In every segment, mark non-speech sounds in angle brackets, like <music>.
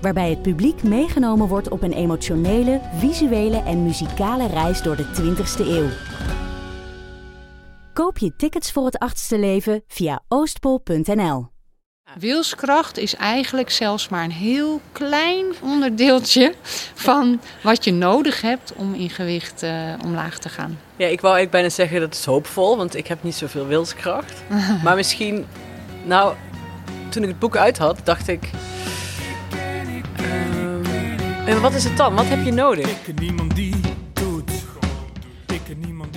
Waarbij het publiek meegenomen wordt op een emotionele, visuele en muzikale reis door de 20ste eeuw. Koop je tickets voor het achtste leven via oostpol.nl. Wilskracht is eigenlijk zelfs maar een heel klein onderdeeltje van wat je nodig hebt om in gewicht uh, omlaag te gaan. Ja, ik wou eigenlijk bijna zeggen dat is hoopvol, want ik heb niet zoveel wilskracht. <laughs> maar misschien, nou, toen ik het boek uit had, dacht ik. Uh, wat is het dan? Wat heb je nodig?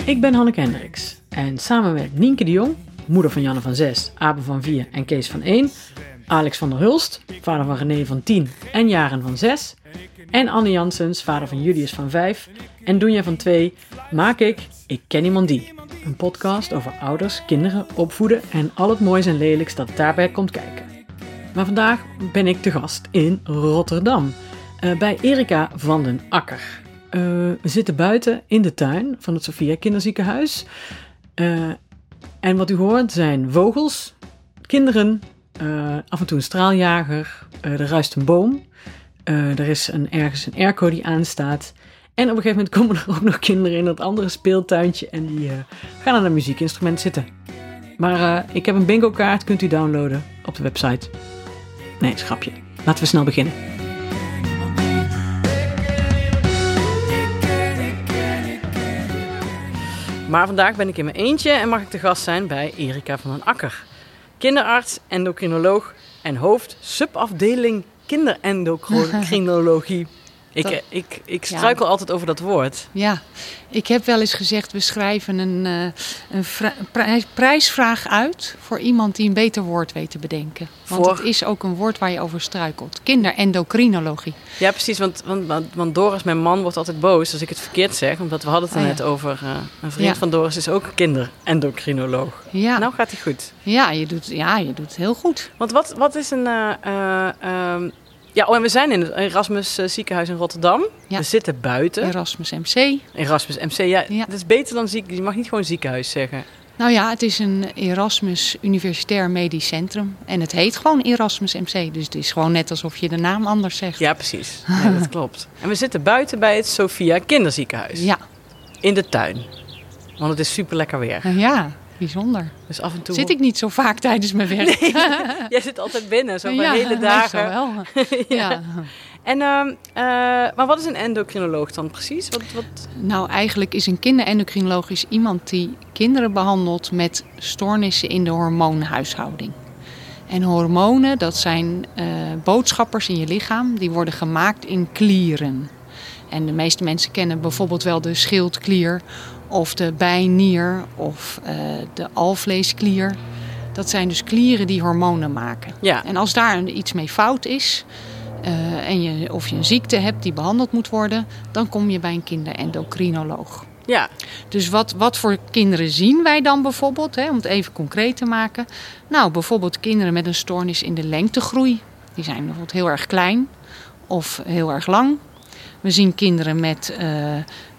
Ik ben Hanneke Hendricks en samen met Nienke de Jong moeder van Janne van 6, Abe van 4 en Kees van 1, Alex van der Hulst, vader van René van 10 en Jaren van 6, en Anne Jansens, vader van Julius van 5 en Doenja van 2, maak ik Ik Ken Iemand Die. Een podcast over ouders, kinderen, opvoeden en al het moois en lelijks dat daarbij komt kijken. Maar vandaag ben ik te gast in Rotterdam, uh, bij Erika van den Akker. Uh, we zitten buiten in de tuin van het Sophia Kinderziekenhuis. Uh, en wat u hoort zijn vogels, kinderen, af en toe een straaljager, er ruist een boom, er is een, ergens een airco die aanstaat. En op een gegeven moment komen er ook nog kinderen in dat andere speeltuintje en die gaan aan een muziekinstrument zitten. Maar ik heb een bingo kaart, kunt u downloaden op de website. Nee, schrapje. Laten we snel beginnen. Maar vandaag ben ik in mijn eentje en mag ik te gast zijn bij Erika van den Akker. Kinderarts, endocrinoloog en hoofd subafdeling kinderendocrinologie. Ik, eh, ik, ik struikel altijd over dat woord. Ja, ik heb wel eens gezegd, we schrijven een, uh, een prijsvraag uit voor iemand die een beter woord weet te bedenken. Want voor... het is ook een woord waar je over struikelt. Kinderendocrinologie. Ja, precies, want, want, want Doris, mijn man, wordt altijd boos als ik het verkeerd zeg. Omdat we hadden het er oh, net over, uh, een vriend ja. van Doris is ook kinderendocrinoloog. Ja. Nou gaat hij goed. Ja, je doet, ja, je doet het heel goed. Want wat, wat is een... Uh, ja, oh, en we zijn in het Erasmus eh, ziekenhuis in Rotterdam. We zitten buiten. Erasmus MC. Erasmus MC, ja, ja. Dat is beter dan ziek. Je mag niet gewoon ziekenhuis zeggen. Nou ja, het is een Erasmus Universitair Medisch Centrum. En het heet gewoon Erasmus MC. Dus het is gewoon net alsof je de naam anders zegt. Ja, precies. Nee, dat <laughs> klopt. En we zitten buiten bij het Sophia Kinderziekenhuis. Ja. In de tuin. Want het is super lekker weer. Ja, Bijzonder. Dus af en toe zit ik niet zo vaak tijdens mijn werk. Nee, <laughs> jij zit altijd binnen, zo ja, hele dagen. wel. <laughs> ja. En, uh, uh, maar wat is een endocrinoloog dan precies? Wat, wat... Nou, eigenlijk is een kinderendocrinoloog is iemand die kinderen behandelt met stoornissen in de hormoonhuishouding. En hormonen, dat zijn uh, boodschappers in je lichaam, die worden gemaakt in klieren. En de meeste mensen kennen bijvoorbeeld wel de schildklier of de bijnier of uh, de alvleesklier. Dat zijn dus klieren die hormonen maken. Ja. En als daar iets mee fout is, uh, en je, of je een ziekte hebt die behandeld moet worden, dan kom je bij een kinderendocrinoloog. Ja. Dus wat, wat voor kinderen zien wij dan bijvoorbeeld, hè, om het even concreet te maken? Nou, bijvoorbeeld kinderen met een stoornis in de lengtegroei. Die zijn bijvoorbeeld heel erg klein of heel erg lang. We zien kinderen met, uh,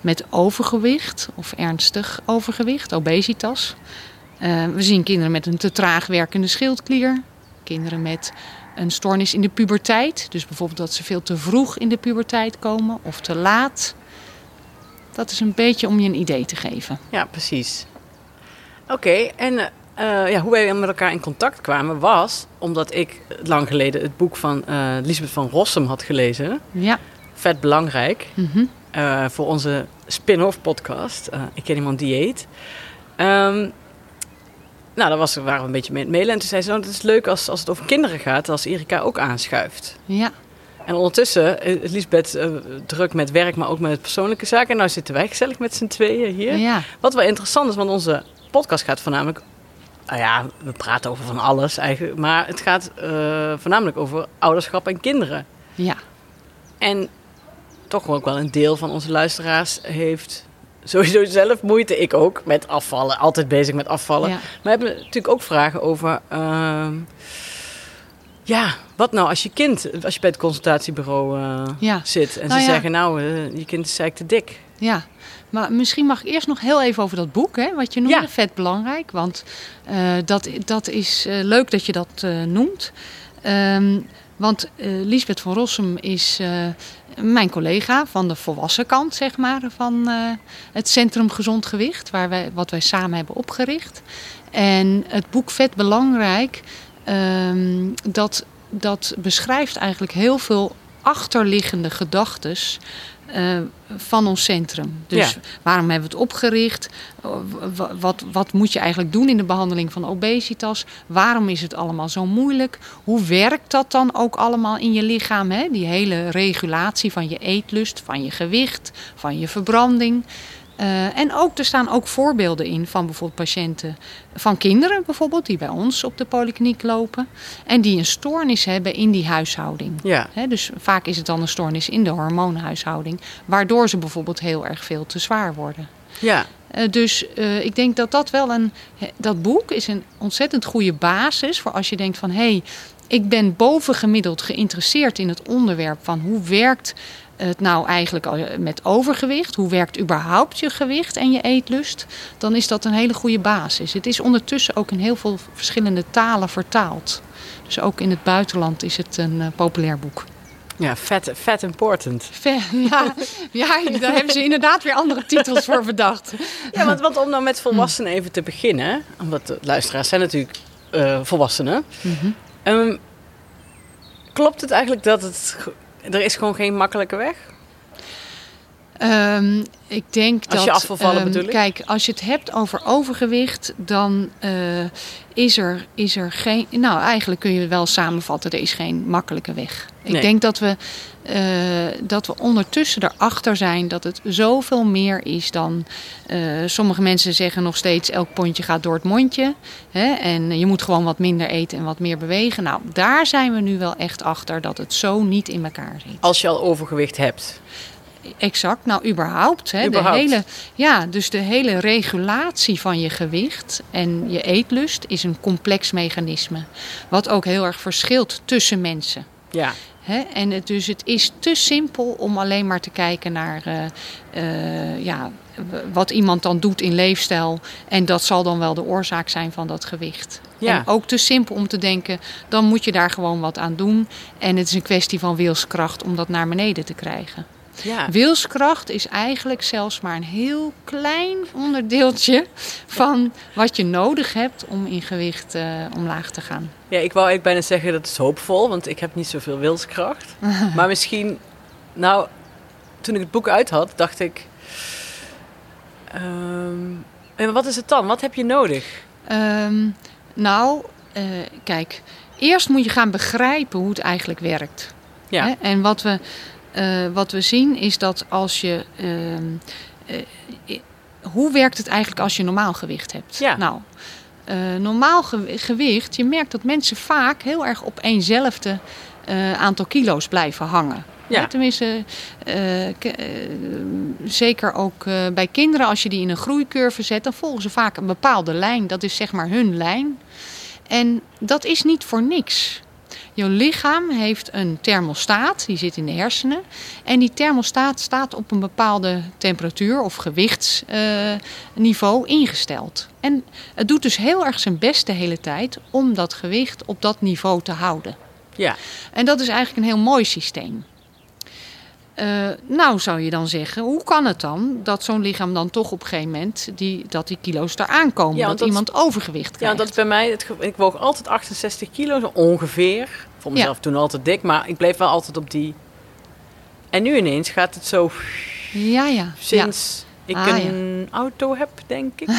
met overgewicht of ernstig overgewicht, obesitas. Uh, we zien kinderen met een te traag werkende schildklier. Kinderen met een stoornis in de puberteit. Dus bijvoorbeeld dat ze veel te vroeg in de puberteit komen of te laat. Dat is een beetje om je een idee te geven. Ja, precies. Oké, en uh, ja, hoe wij met elkaar in contact kwamen was omdat ik lang geleden het boek van uh, Lisbeth van Rossum had gelezen. Ja vet belangrijk mm voor onze spin-off podcast. Uh, ik ken iemand dieet. Um, nou, daar was, waren we een beetje mee het mailen. En toen zei ze, nou, het is leuk als, als het over kinderen gaat, als Erika ook aanschuift. Ja. En ondertussen is Lisbeth uh, druk met werk, maar ook met persoonlijke zaken. En nou zitten wij gezellig met z'n tweeën hier. Ja. Wat wel interessant is, want onze podcast gaat voornamelijk... Nou ja, we praten over van alles eigenlijk. Maar het gaat uh, voornamelijk over ouderschap en kinderen. Ja. En toch ook wel een deel van onze luisteraars heeft sowieso zelf moeite. Ik ook met afvallen, altijd bezig met afvallen. Ja. Maar we hebben natuurlijk ook vragen over. ehm, ja, wat nou als je kind, als je bij het consultatiebureau eh, Ja. zit en Nou ze ja. zeggen: Nou, eh, je kind is eigenlijk te dik. Ja, maar misschien mag ik eerst nog heel even over dat boek, hè, wat je noemde, Ja. vet belangrijk. Want eh, dat, dat is leuk dat je dat noemt. Ehm, want Lisbeth van Rossum is mijn collega van de volwassen kant, zeg maar, van eh, het Centrum Gezond Gewicht, waar wij, wat wij samen hebben opgericht. En het boek Vet Belangrijk, ehm, dat, dat beschrijft eigenlijk heel veel achterliggende gedachtes eh, van ons centrum. Dus Ja. waarom hebben we het opgericht? Wa- Wat, wat moet je eigenlijk doen in de behandeling van obesitas? Waarom is het allemaal zo moeilijk? Hoe werkt dat dan ook allemaal in je lichaam? Hè? Die hele regulatie van je eetlust, van je gewicht, van je verbranding. Eh, en ook, er staan ook voorbeelden in van bijvoorbeeld patiënten, van kinderen bijvoorbeeld, die bij ons op de polykliniek lopen. En die een stoornis hebben in die huishouding. Ja, dus vaak is het dan een stoornis in de hormoonhuishouding, waardoor ze bijvoorbeeld heel erg veel te zwaar worden. ja, Eh, dus eh, ik denk dat dat wel een. Dat boek is een ontzettend goede basis voor als je denkt van hé, hey, ik ben bovengemiddeld geïnteresseerd in het onderwerp van hoe werkt het nou eigenlijk met overgewicht? Hoe werkt überhaupt je gewicht en je eetlust? Dan is dat een hele goede basis. Het is ondertussen ook in heel veel verschillende talen vertaald. Dus ook in het buitenland is het een eh, populair boek. ja, fat, fat important. Ja, ja, daar hebben ze inderdaad weer andere titels voor bedacht. Ja, want, want om nou met volwassenen even te beginnen, omdat de luisteraars zijn natuurlijk eh, volwassenen. Ehm, klopt het eigenlijk dat het, er is gewoon geen makkelijke weg? Ehm, ik denk Als dat. je af wil vallen, ehm, bedoel ik? Kijk, als je het hebt over overgewicht, dan eh, is, er, is er geen. Nou, eigenlijk kun je wel samenvatten: er is geen makkelijke weg. Ik denk dat we, eh, dat we ondertussen erachter zijn dat het zoveel meer is dan. eh, sommige mensen zeggen nog steeds: elk pondje gaat door het mondje. Hè, en je moet gewoon wat minder eten en wat meer bewegen. Nou, daar zijn we nu wel echt achter dat het zo niet in elkaar zit. Als je al overgewicht hebt. Exact, nou überhaupt. Hè, Überhaupt. De hele, ja, dus de hele regulatie van je gewicht en je eetlust is een complex mechanisme. Wat ook heel erg verschilt tussen mensen. Ja, Hè? En het, dus het is te simpel om alleen maar te kijken naar eh, eh, ja, wat iemand dan doet in leefstijl. En dat zal dan wel de oorzaak zijn van dat gewicht. Ja. En ook te simpel om te denken, dan moet je daar gewoon wat aan doen. En het is een kwestie van wilskracht om dat naar beneden te krijgen. Ja. Wilskracht is eigenlijk zelfs maar een heel klein onderdeeltje van wat je nodig hebt om in gewicht eh, omlaag te gaan. ja, ik wou eigenlijk bijna zeggen dat is hoopvol, want ik heb niet zoveel wilskracht. <laughs> maar misschien, nou, toen ik het boek uit had, dacht ik... ehm, en wat is het dan? Wat heb je nodig? Ehm, nou, eh, kijk, eerst moet je gaan begrijpen hoe het eigenlijk werkt. Ja, Hè? En wat we, eh, wat we zien is dat als je. ehm, eh, hoe werkt het eigenlijk als je normaal gewicht hebt? Ja. Nou, eh, normaal ge- gewicht, je merkt dat mensen vaak heel erg op eenzelfde eh, aantal kilo's blijven hangen. Ja. Tenminste, ke- eh, zeker ook bij kinderen, als je die in een groeicurve zet, dan volgen ze vaak een bepaalde lijn. Dat is zeg maar hun lijn. En dat is niet voor niks. Je lichaam heeft een thermostaat, die zit in de hersenen. En die thermostaat staat op een bepaalde temperatuur of gewichtsniveau ingesteld. En het doet dus heel erg zijn best de hele tijd om dat gewicht op dat niveau te houden. ja. En dat is eigenlijk een heel mooi systeem. Eh, nou zou je dan zeggen, hoe kan het dan dat zo'n lichaam dan toch op een gegeven moment die, dat die kilo's eraan komen, Ja, dat, iemand overgewicht Ja, krijgt? dat is bij mij, het, ik woog altijd 68 kilo, zo ongeveer. Voor mezelf toen altijd dik, maar ik bleef wel altijd op die. En nu ineens gaat het zo ja, ja. sinds ik Ah, een auto heb, denk ik. <laughs>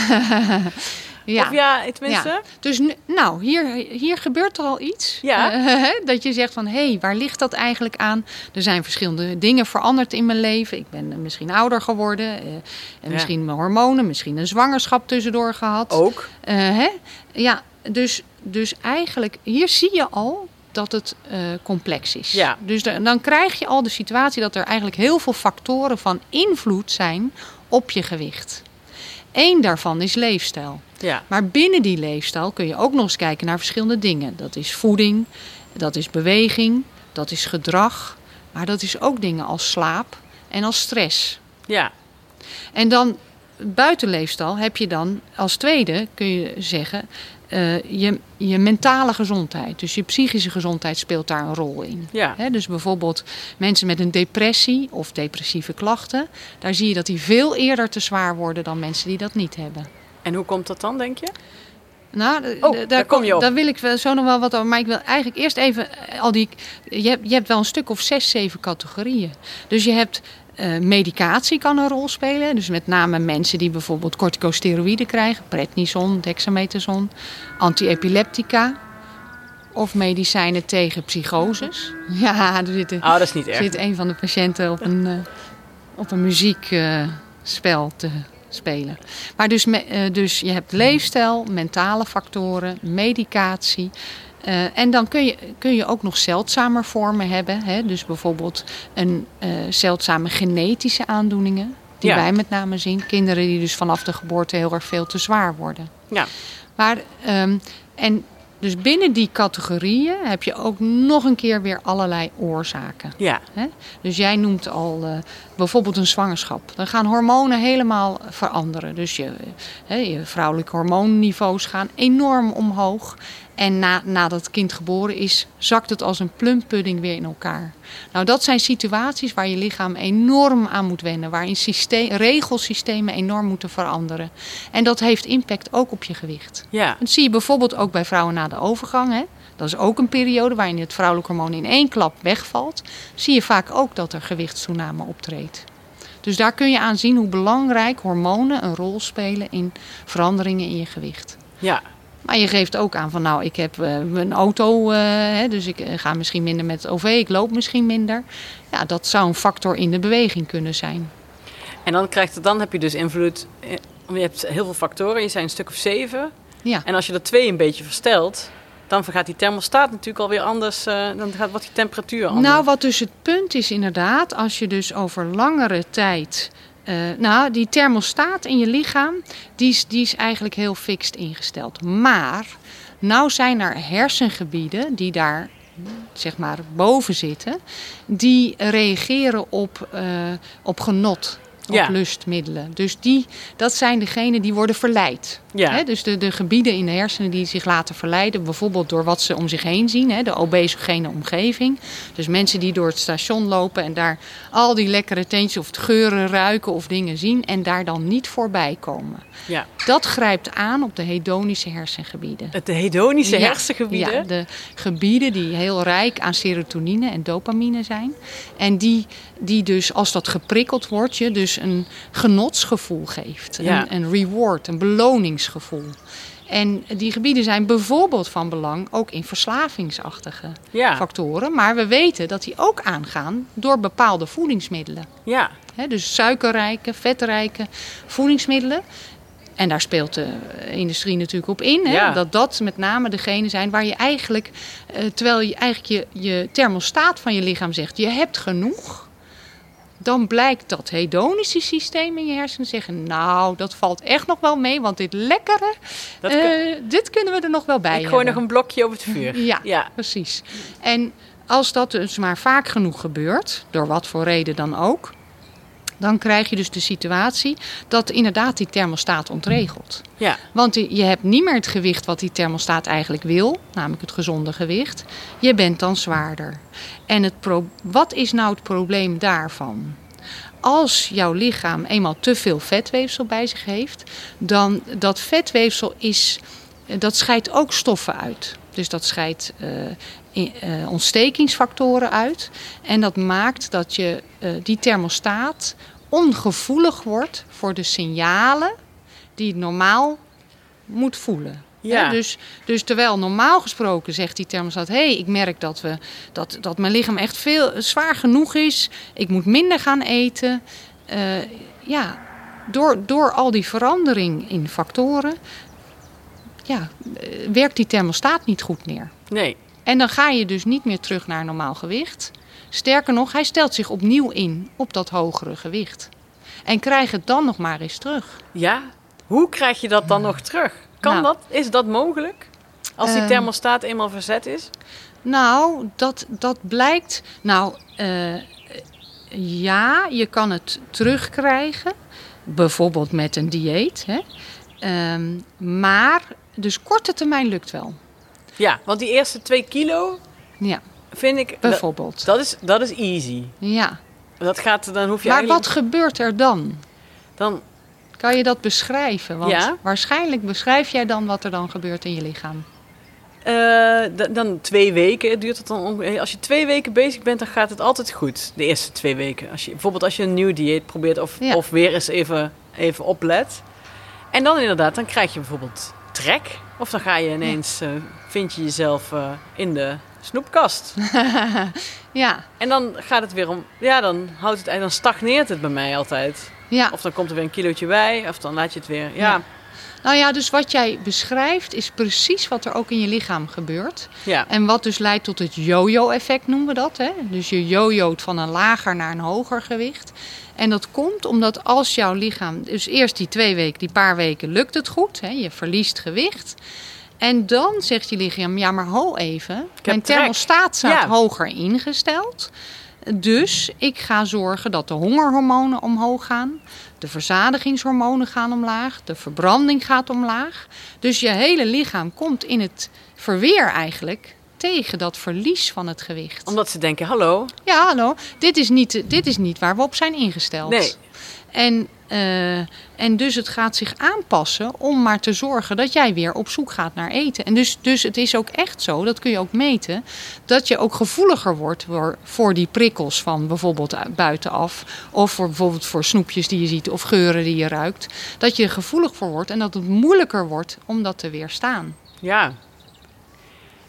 ja. Of ja, tenminste. Ja. Dus nou, hier, hier gebeurt er al iets. Ja. Eh, dat je zegt van, hé, hey, waar ligt dat eigenlijk aan? Er zijn verschillende dingen veranderd in mijn leven. Ik ben eh, misschien ouder geworden. eh, en Ja. misschien mijn hormonen, misschien een zwangerschap tussendoor gehad. Ook. Hè? Ja, dus, dus eigenlijk, hier zie je al dat het complex is. Ja. Dus de- dan krijg je al de situatie dat er eigenlijk heel veel factoren van invloed zijn op je gewicht. Eén daarvan is leefstijl. Ja. Maar binnen die leefstijl kun je ook nog eens kijken naar verschillende dingen. Dat is voeding, dat is beweging, dat is gedrag. Maar dat is ook dingen als slaap en als stress. Ja. En dan buiten leefstijl heb je dan als tweede, kun je zeggen, eh, je, je mentale gezondheid. Dus je psychische gezondheid speelt daar een rol in. Ja. Dus bijvoorbeeld mensen met een depressie of depressieve klachten. Daar zie je dat die veel eerder te zwaar worden dan mensen die dat niet hebben. En hoe komt dat dan, denk je? Nou, Oh, daar kom je op. Daar wil ik zo nog wel wat over. Maar ik wil eigenlijk eerst even eh, al die. Je hebt, je hebt wel een stuk of zes, zeven categorieën. Dus je hebt. eh, medicatie kan een rol spelen. Dus met name mensen die bijvoorbeeld corticosteroïden krijgen. Prednison, dexamethason, antiepileptica. Of medicijnen tegen psychoses. <laughs> Ja, er zit, een- Oh, dat is niet erg. zit een van de patiënten op een, eh, op een muziekspel te spelen. Maar dus, me- eh, dus je hebt leefstijl, mentale factoren, medicatie. Eh, en dan kun je, kun je ook nog zeldzamer vormen hebben. Hè? Dus bijvoorbeeld een eh, zeldzame genetische aandoeningen. Die Ja. wij met name zien. Kinderen die dus vanaf de geboorte heel erg veel te zwaar worden. Ja. Maar, ehm, en dus binnen die categorieën heb je ook nog een keer weer allerlei oorzaken. Ja. Hè? Dus jij noemt al eh, bijvoorbeeld een zwangerschap. Dan gaan hormonen helemaal veranderen. Dus je, hè, je vrouwelijke hormoonniveaus gaan enorm omhoog. En na, nadat het kind geboren is, zakt het als een plumpudding weer in elkaar. Nou, dat zijn situaties waar je lichaam enorm aan moet wennen. Waarin systeem, regelsystemen enorm moeten veranderen. En dat heeft impact ook op je gewicht. Ja. Dat zie je bijvoorbeeld ook bij vrouwen na de overgang. Hè? Dat is ook een periode waarin het vrouwelijk hormoon in één klap wegvalt. Zie je vaak ook dat er gewichtstoename optreedt. Dus daar kun je aan zien hoe belangrijk hormonen een rol spelen in veranderingen in je gewicht. Ja. Maar je geeft ook aan van nou, ik heb eh, een auto, eh, hè, dus ik eh, ga misschien minder met het OV, ik loop misschien minder. Ja, dat zou een factor in de beweging kunnen zijn. En dan, krijgt het, dan heb je dus invloed. Je hebt heel veel factoren, je zijn een stuk of zeven. Ja. En als je er twee een beetje verstelt, dan gaat die thermostaat natuurlijk alweer anders. dan gaat, wordt die temperatuur anders. Nou, wat dus het punt is inderdaad, als je dus over langere tijd. Eh, nou, die thermostaat in je lichaam, die is, die is eigenlijk heel fixed ingesteld. Maar, nou zijn er hersengebieden die daar, zeg maar, boven zitten, die reageren op, eh, op genot. Op Ja. lustmiddelen. Dus die, dat zijn degenen die worden verleid. Ja. Hè, dus de, de gebieden in de hersenen die zich laten verleiden, bijvoorbeeld door wat ze om zich heen zien, hè, de obesogene omgeving. Dus mensen die door het station lopen en daar al die lekkere teentjes of geuren ruiken of dingen zien en daar dan niet voorbij komen. ja. Dat grijpt aan op de hedonische hersengebieden. De hedonische Ja, hersengebieden. Ja, de gebieden die heel rijk aan serotonine en dopamine zijn. En die, die dus, als dat geprikkeld wordt, je dus een genotsgevoel geeft. Ja. Een, een reward, een beloningsgevoel. En die gebieden zijn bijvoorbeeld van belang ook in verslavingsachtige Ja. factoren. Maar we weten dat die ook aangaan door bepaalde voedingsmiddelen. ja. Dus suikerrijke, vetrijke voedingsmiddelen. En daar speelt de industrie natuurlijk op in. Hè? Ja. Dat dat met name degene zijn waar je eigenlijk, eh, terwijl je eigenlijk je, je thermostaat van je lichaam zegt, je hebt genoeg. Dan blijkt dat hedonische systeem in je hersenen zeggen, nou, dat valt echt nog wel mee, want dit lekkere, Dat eh, dit kunnen we er nog wel bij Ik gooi hebben. nog een blokje op het vuur. <laughs> Ja, Ja. precies. En als dat dus maar vaak genoeg gebeurt, door wat voor reden dan ook, dan krijg je dus de situatie dat inderdaad die thermostaat ontregelt. Ja. Want je hebt niet meer het gewicht wat die thermostaat eigenlijk wil, namelijk het gezonde gewicht. Je bent dan zwaarder. En het pro- wat is nou het probleem daarvan? Als jouw lichaam eenmaal te veel vetweefsel bij zich heeft, dan dat vetweefsel is, dat scheidt ook stoffen uit. Dus dat scheidt eh, ontstekingsfactoren uit. En dat maakt dat je eh, die thermostaat ongevoelig wordt voor de signalen die het normaal moet voelen. Ja. Dus, dus terwijl normaal gesproken zegt die thermostaat: hé, hey, ik merk dat, we, dat, dat mijn lichaam echt veel zwaar genoeg is. Ik moet minder gaan eten. Eh, ja, door, door al die verandering in factoren, ja, eh, werkt die thermostaat niet goed meer. Nee. En dan ga je dus niet meer terug naar normaal gewicht. Sterker nog, hij stelt zich opnieuw in op dat hogere gewicht. En krijg het dan nog maar eens terug. Ja? Hoe krijg je dat dan nog terug? Kan Nou. dat? Is dat mogelijk? Als die Ehm. thermostaat eenmaal verzet is? Nou, dat, dat blijkt. Nou, eh, ja, je kan het terugkrijgen. Bijvoorbeeld met een dieet. Hè? Ehm, maar, dus korte termijn lukt wel. Ja, want die eerste twee kilo Ja, vind ik... Dat, bijvoorbeeld. dat, is, dat is easy. Ja. Dat gaat, dan hoef je Maar eigenlijk... wat gebeurt er dan? Dan, Kan je dat beschrijven? Want Ja. waarschijnlijk beschrijf jij dan wat er dan gebeurt in je lichaam. eh, dan twee weken duurt het dan ongeveer. Als je twee weken bezig bent, dan gaat het altijd goed. De eerste twee weken. Als je, bijvoorbeeld als je een nieuw dieet probeert of, Ja. of weer eens even, even oplet. En dan inderdaad, dan krijg je bijvoorbeeld trek. Of dan ga je ineens, eh, vind je jezelf eh, in de snoepkast. <laughs> Ja, En dan gaat het weer om, ja, dan houdt het, dan stagneert het bij mij altijd. ja. Of dan komt er weer een kilootje bij, of dan laat je het weer, ja. Ja. Nou ja, dus wat jij beschrijft is precies wat er ook in je lichaam gebeurt. ja. En wat dus leidt tot het yo-yo-effect noemen we dat. Hè? Dus je yo-yo't van een lager naar een hoger gewicht. En dat komt omdat als jouw lichaam... Dus eerst die twee weken, die paar weken lukt het goed. Hè? Je verliest gewicht. En dan zegt je lichaam, ja maar ho even. Mijn thermostaat staat Ja. hoger ingesteld. Dus ik ga zorgen dat de hongerhormonen omhoog gaan. De verzadigingshormonen gaan omlaag. De verbranding gaat omlaag. Dus je hele lichaam komt in het verweer eigenlijk tegen dat verlies van het gewicht. Omdat ze denken, hallo, Ja, hallo, dit is niet, dit is niet waar we op zijn ingesteld. Nee. En, eh, en dus het gaat zich aanpassen om maar te zorgen dat jij weer op zoek gaat naar eten. En dus, dus het is ook echt zo, dat kun je ook meten, dat je ook gevoeliger wordt voor, voor die prikkels van bijvoorbeeld uit- buitenaf. Of voor, bijvoorbeeld voor snoepjes die je ziet of geuren die je ruikt. Dat je er gevoelig voor wordt en dat het moeilijker wordt om dat te weerstaan. ja.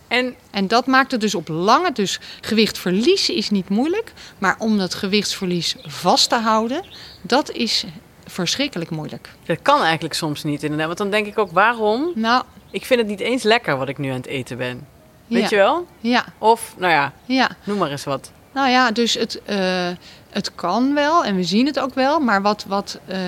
En En dat maakt het dus op lange, dus gewicht verliezen is niet moeilijk, maar om dat gewichtsverlies vast te houden, dat is verschrikkelijk moeilijk. dat kan eigenlijk soms niet inderdaad. Want dan denk ik ook, waarom? Nou, Ik vind het niet eens lekker wat ik nu aan het eten ben. Weet ja, je wel? Ja, Of, nou ja, ja. noem maar eens wat. Nou ja, dus het, eh, het kan wel en we zien het ook wel, maar wat, wat, eh,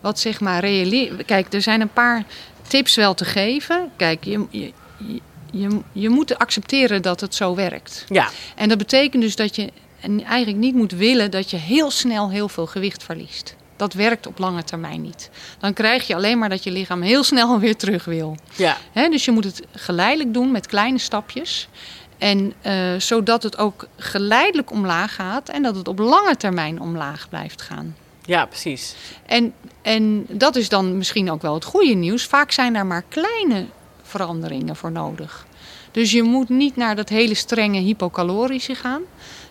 wat zeg maar reële... Kijk, er zijn een paar tips wel te geven. Kijk, je, je, je, je, je moet accepteren dat het zo werkt. Ja, En dat betekent dus dat je en eigenlijk niet moet willen dat je heel snel heel veel gewicht verliest. Dat werkt op lange termijn niet. Dan krijg je alleen maar dat je lichaam heel snel <laughs> weer terug wil. ja, dus je moet het geleidelijk doen met kleine stapjes. En eh, zodat het ook geleidelijk omlaag gaat en dat het op lange termijn omlaag blijft gaan. ja, precies. En, en dat is dan misschien ook wel het goede nieuws. Vaak zijn daar maar kleine veranderingen voor nodig. Dus je moet niet naar dat hele strenge hypocalorische gaan.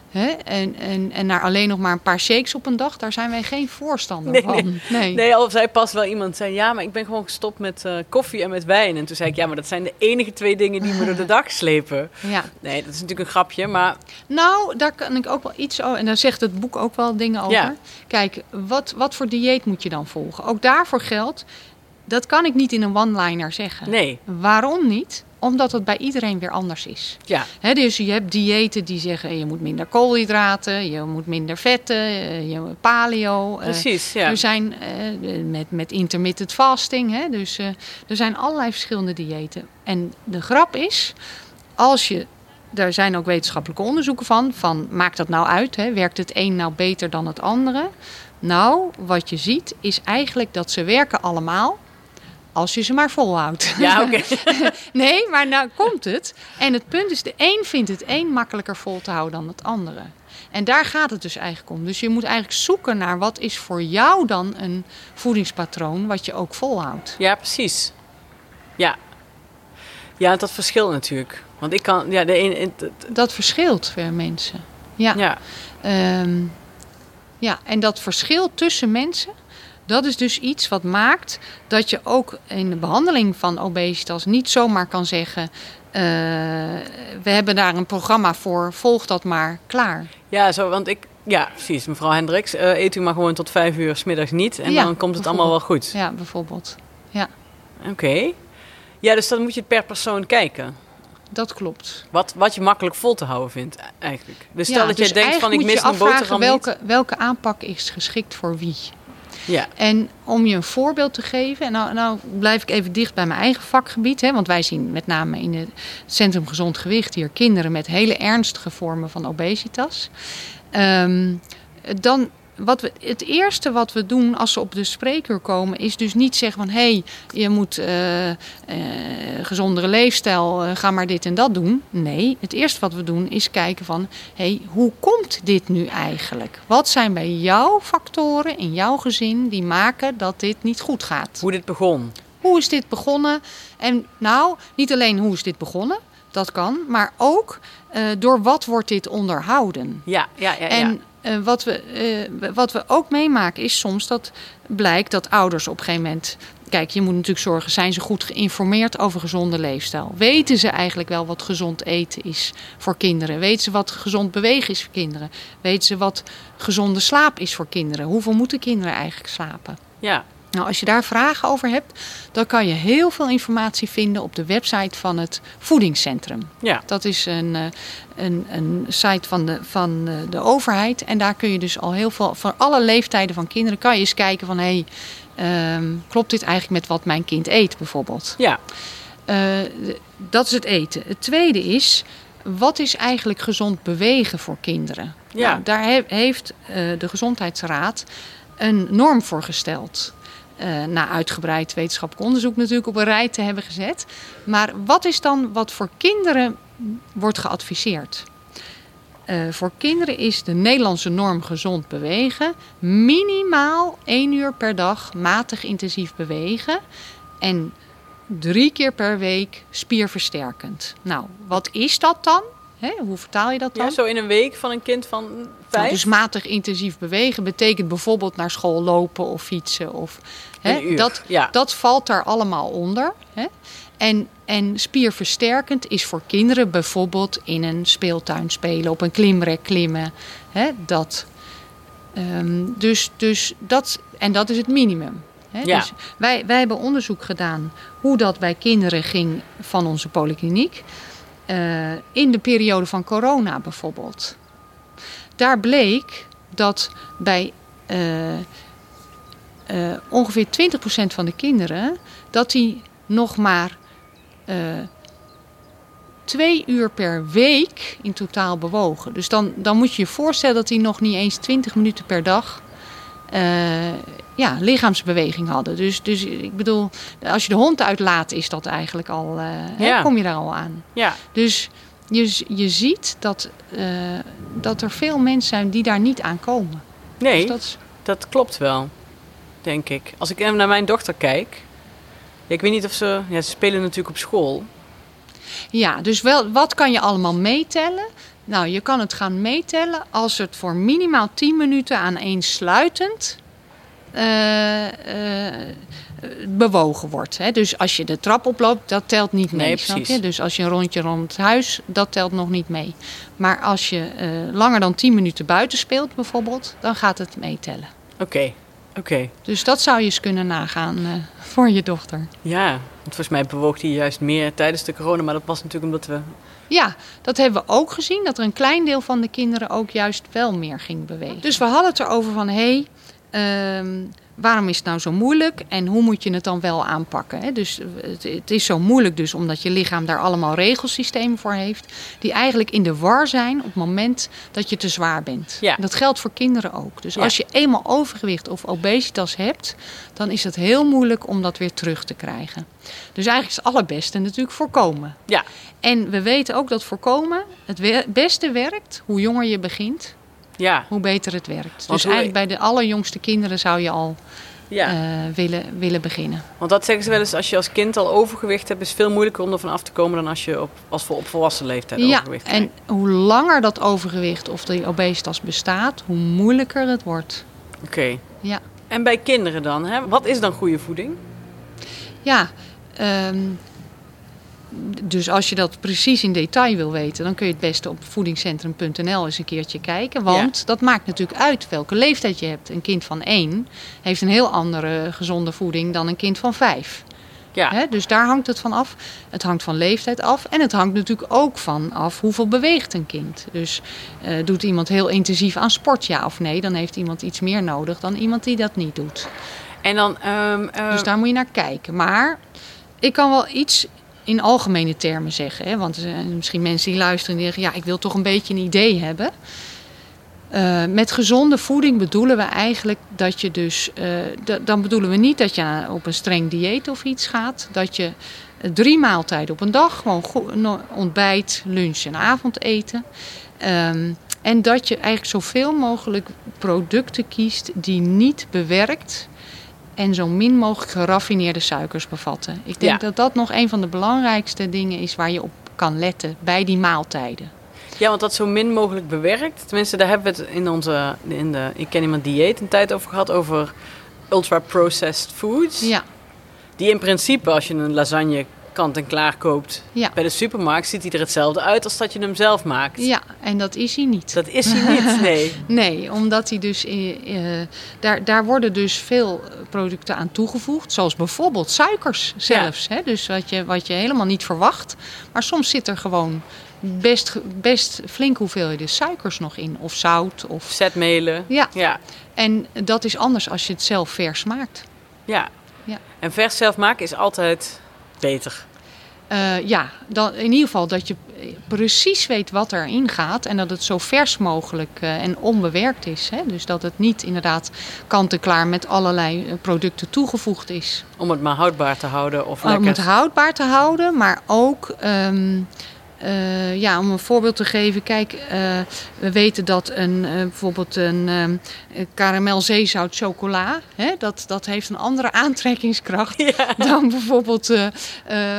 Hè? En, en, en naar alleen nog maar een paar shakes op een dag. Daar zijn wij geen voorstander Nee, van. Nee. Nee, al zei pas wel iemand, zei ja, maar ik ben gewoon gestopt met eh, koffie en met wijn. En toen zei ik, ja, maar dat zijn de enige twee dingen die me door de <laughs> dag slepen. Ja. Nee, dat is natuurlijk een grapje, maar Nou, daar kan ik ook wel iets over. En daar zegt het boek ook wel dingen over. Ja. Kijk, wat, wat voor dieet moet je dan volgen? Ook daarvoor geldt, dat kan ik niet in een one-liner zeggen. nee. Waarom niet? Omdat het bij iedereen weer anders is. Ja, dus je hebt diëten die zeggen je moet minder koolhydraten, je moet minder vetten, eh, je paleo. eh, precies, ja. Er zijn eh, met, met intermittent fasting, dus er zijn allerlei verschillende diëten. En de grap is, als je, daar zijn ook wetenschappelijke onderzoeken van, van maakt dat nou uit? Hè, werkt het een nou beter dan het andere? Nou, wat je ziet is eigenlijk dat ze werken allemaal. Als je ze maar volhoudt. Ja, oké. <laughs> Nee, maar nou komt het. En het punt is, de een vindt het een makkelijker vol te houden dan het andere. En daar gaat het dus eigenlijk om. Dus je moet eigenlijk zoeken naar wat is voor jou dan een voedingspatroon wat je ook volhoudt. Ja, precies. Ja. Ja, dat verschilt natuurlijk. Want ik kan, ja, de een, het- het- Dat verschilt per mensen. Ja. ja, Ehm, ja, en dat verschil tussen mensen, dat is dus iets wat maakt dat je ook in de behandeling van obesitas niet zomaar kan zeggen: eh, we hebben daar een programma voor, volg dat maar, klaar. ja, zo, want ik, ja, precies, mevrouw Hendricks, eh, eet u maar gewoon tot vijf uur 's middags niet en Ja, dan komt het allemaal wel goed. Ja, bijvoorbeeld. Oké. Ja, dus dan moet je per persoon kijken. dat klopt. Wat, wat je makkelijk vol te houden vindt eigenlijk. Dus stel Ja, dat dus jij denkt van ik mis een boterham niet. welke, welke aanpak is geschikt voor wie. Ja, En om je een voorbeeld te geven, en nou, nou blijf ik even dicht bij mijn eigen vakgebied, hè, want wij zien met name in het Centrum Gezond Gewicht hier kinderen met hele ernstige vormen van obesitas. Ehm, dan, wat we, het eerste wat we doen als ze op de spreekuur komen, is dus niet zeggen van hé, hey, je moet eh, gezondere leefstijl, eh, ga maar dit en dat doen. Nee, het eerste wat we doen is kijken van hé, hey, hoe komt dit nu eigenlijk? Wat zijn bij jou factoren in jouw gezin die maken dat dit niet goed gaat? hoe dit begon. Hoe is dit begonnen? En nou, niet alleen hoe is dit begonnen, dat kan, maar ook door wat wordt dit onderhouden? Ja, ja, ja. ja. En eh, wat, we, eh, wat we ook meemaken is soms dat blijkt dat ouders op een gegeven moment. Kijk, je moet natuurlijk zorgen, zijn ze goed geïnformeerd over gezonde leefstijl? Weten ze eigenlijk wel wat gezond eten is voor kinderen? Weten ze wat gezond bewegen is voor kinderen? Weten ze wat gezonde slaap is voor kinderen? Hoeveel moeten kinderen eigenlijk slapen? ja. Nou, als je daar vragen over hebt, dan kan je heel veel informatie vinden op de website van het voedingscentrum. ja. Dat is een, eh, een, een site van, de, van eh, de overheid. En daar kun je dus al heel veel, van alle leeftijden van kinderen, kan je eens kijken van hé, hey, ehm, klopt dit eigenlijk met wat mijn kind eet bijvoorbeeld? ja. Eh, dat is het eten. Het tweede is, wat is eigenlijk gezond bewegen voor kinderen? Ja. Nou, daar he- heeft de Gezondheidsraad een norm voor gesteld. Eh, na uitgebreid wetenschappelijk onderzoek natuurlijk op een rij te hebben gezet. Maar wat is dan wat voor kinderen wordt geadviseerd? Eh, voor kinderen is de Nederlandse norm gezond bewegen minimaal één uur per dag matig intensief bewegen en drie keer per week spierversterkend. Nou, wat is dat dan? Hoe vertaal je dat dan? ja, zo in een week van een kind van Nou, vijf. dus matig intensief bewegen betekent bijvoorbeeld naar school lopen of fietsen. Of, hè, dat, ja. dat valt daar allemaal onder. Hè. En, en spierversterkend is voor kinderen bijvoorbeeld in een speeltuin spelen, op een klimrek klimmen. Hè, dat. Ehm, dus, dus dat, en dat is het minimum. Hè. Ja. Dus wij, wij hebben onderzoek gedaan hoe dat bij kinderen ging van onze polykliniek. Eh, in de periode van corona bijvoorbeeld. Daar bleek dat bij eh, eh, ongeveer 20% van de kinderen... dat die nog maar eh, twee uur per week in totaal bewogen. Dus dan, dan moet je je voorstellen dat die nog niet eens 20 minuten per dag... eh, ja, lichaamsbeweging hadden. Dus, dus ik bedoel, als je de hond uitlaat, is dat eigenlijk al, eh, hè, Ja. kom je daar al aan. Ja, Dus je, je ziet dat, dat er veel mensen zijn die daar niet aan komen. nee, Dus dat is, dat klopt wel, denk ik. Als ik naar mijn dochter kijk, ja, ik weet niet of ze, ja, ze spelen natuurlijk op school. ja, dus wel, wat kan je allemaal meetellen? Nou, je kan het gaan meetellen als het voor minimaal 10 minuten aaneensluitend eh, eh, bewogen wordt. Hè? Dus als je de trap oploopt, dat telt niet mee. Nee, snap je? Dus als je een rondje rond het huis, dat telt nog niet mee. Maar als je eh, langer dan 10 minuten buiten speelt bijvoorbeeld, dan gaat het meetellen. Oké, oké. Dus dat zou je eens kunnen nagaan eh, voor je dochter. Ja, want volgens mij bewoog hij juist meer tijdens de corona, maar dat was natuurlijk omdat we... Ja, dat hebben we ook gezien. Dat er een klein deel van de kinderen ook juist wel meer ging bewegen. Dus we hadden het erover van... hé, hey, ehm, waarom is het nou zo moeilijk? En hoe moet je het dan wel aanpakken? Hè? Dus het, het is zo moeilijk dus omdat je lichaam daar allemaal regelsystemen voor heeft... die eigenlijk in de war zijn op het moment dat je te zwaar bent. Ja. Dat geldt voor kinderen ook. Dus Ja. als je eenmaal overgewicht of obesitas hebt... dan is het heel moeilijk om dat weer terug te krijgen. Dus eigenlijk is het allerbeste natuurlijk voorkomen. Ja, En we weten ook dat voorkomen het beste werkt. Hoe jonger je begint, ja, hoe beter het werkt. Want dus eigenlijk bij de allerjongste kinderen zou je al ja. eh, willen, willen beginnen. Want dat zeggen ze wel eens, als je als kind al overgewicht hebt, is het veel moeilijker om ervan af te komen dan als je op, als voor op volwassen leeftijd Ja, overgewicht en hebt. hoe langer dat overgewicht of die obesitas bestaat, hoe moeilijker het wordt. Oké. Ja, En bij kinderen dan, hè? wat is dan goede voeding? ja ehm, dus als je dat precies in detail wil weten, dan kun je het beste op voedingscentrum.nl eens een keertje kijken. Want dat maakt natuurlijk uit welke leeftijd je hebt. Een kind van één heeft een heel andere gezonde voeding dan een kind van vijf. Ja. Dus daar hangt het van af. Het hangt van leeftijd af. En het hangt natuurlijk ook van af hoeveel beweegt een kind. Dus eh, doet iemand heel intensief aan sport, ja of nee? Dan heeft iemand iets meer nodig dan iemand die dat niet doet. En dan... ehm, eh, Dus daar moet je naar kijken. Maar ik kan wel iets in algemene termen zeggen. Hè? Want er zijn misschien mensen die luisteren en zeggen... ja, ik wil toch een beetje een idee hebben. Eh, met gezonde voeding bedoelen we eigenlijk dat je dus... eh, dan bedoelen we niet dat je op een streng dieet of iets gaat. Dat je eh, drie maaltijden op een dag... gewoon ontbijt, lunch en avondeten... Ehm, en dat je eigenlijk zoveel mogelijk producten kiest die niet bewerkt en zo min mogelijk geraffineerde suikers bevatten. Ik denk Ja. dat dat nog een van de belangrijkste dingen is waar je op kan letten bij die maaltijden. Ja, want dat zo min mogelijk bewerkt. Tenminste, daar hebben we het in onze... In de, ik ken iemand dieet een tijd over gehad. Over ultra-processed foods. Ja, Die in principe, als je een lasagne kant-en-klaar koopt ja, bij de supermarkt... ziet hij er hetzelfde uit als dat je hem zelf maakt. ja, en dat is hij niet. Dat is hij niet, <laughs> nee. Nee, omdat hij dus, eh, daar, daar worden dus veel producten aan toegevoegd. Zoals bijvoorbeeld suikers zelfs. Hè? Dus wat je, wat je helemaal niet verwacht. Maar soms zit er gewoon best, best flink hoeveelheden suikers nog in. Of zout. Of... Zetmelen. Ja, Ja, en dat is anders als je het zelf vers maakt. ja. Ja. En vers zelf maken is altijd beter. Eh, ja, dan, in ieder geval dat je precies weet wat erin gaat en dat het zo vers mogelijk eh, en onbewerkt is. Hè? Dus dat het niet inderdaad kant-en-klaar met allerlei eh, producten toegevoegd is. Om het maar houdbaar te houden of Om lekker. het houdbaar te houden, maar ook ehm, eh, ja, om een voorbeeld te geven. Kijk, eh, we weten dat een, eh, bijvoorbeeld een ehm, eh, karamel zeezout chocola, hè, dat, dat heeft een andere aantrekkingskracht <laughs> Ja, dan bijvoorbeeld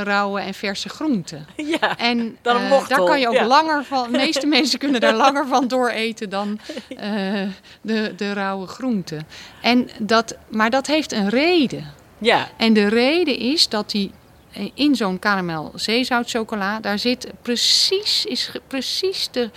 rauwe en verse groenten. ja. En Dan een daar kan je ook ja. langer van. De meeste <laughs> mensen kunnen daar langer van dooreten dan eh, de, de rauwe groenten. En dat, maar dat heeft een reden. ja. En de reden is dat die in zo'n karamel zeezout chocola, daar zit precies, is precies de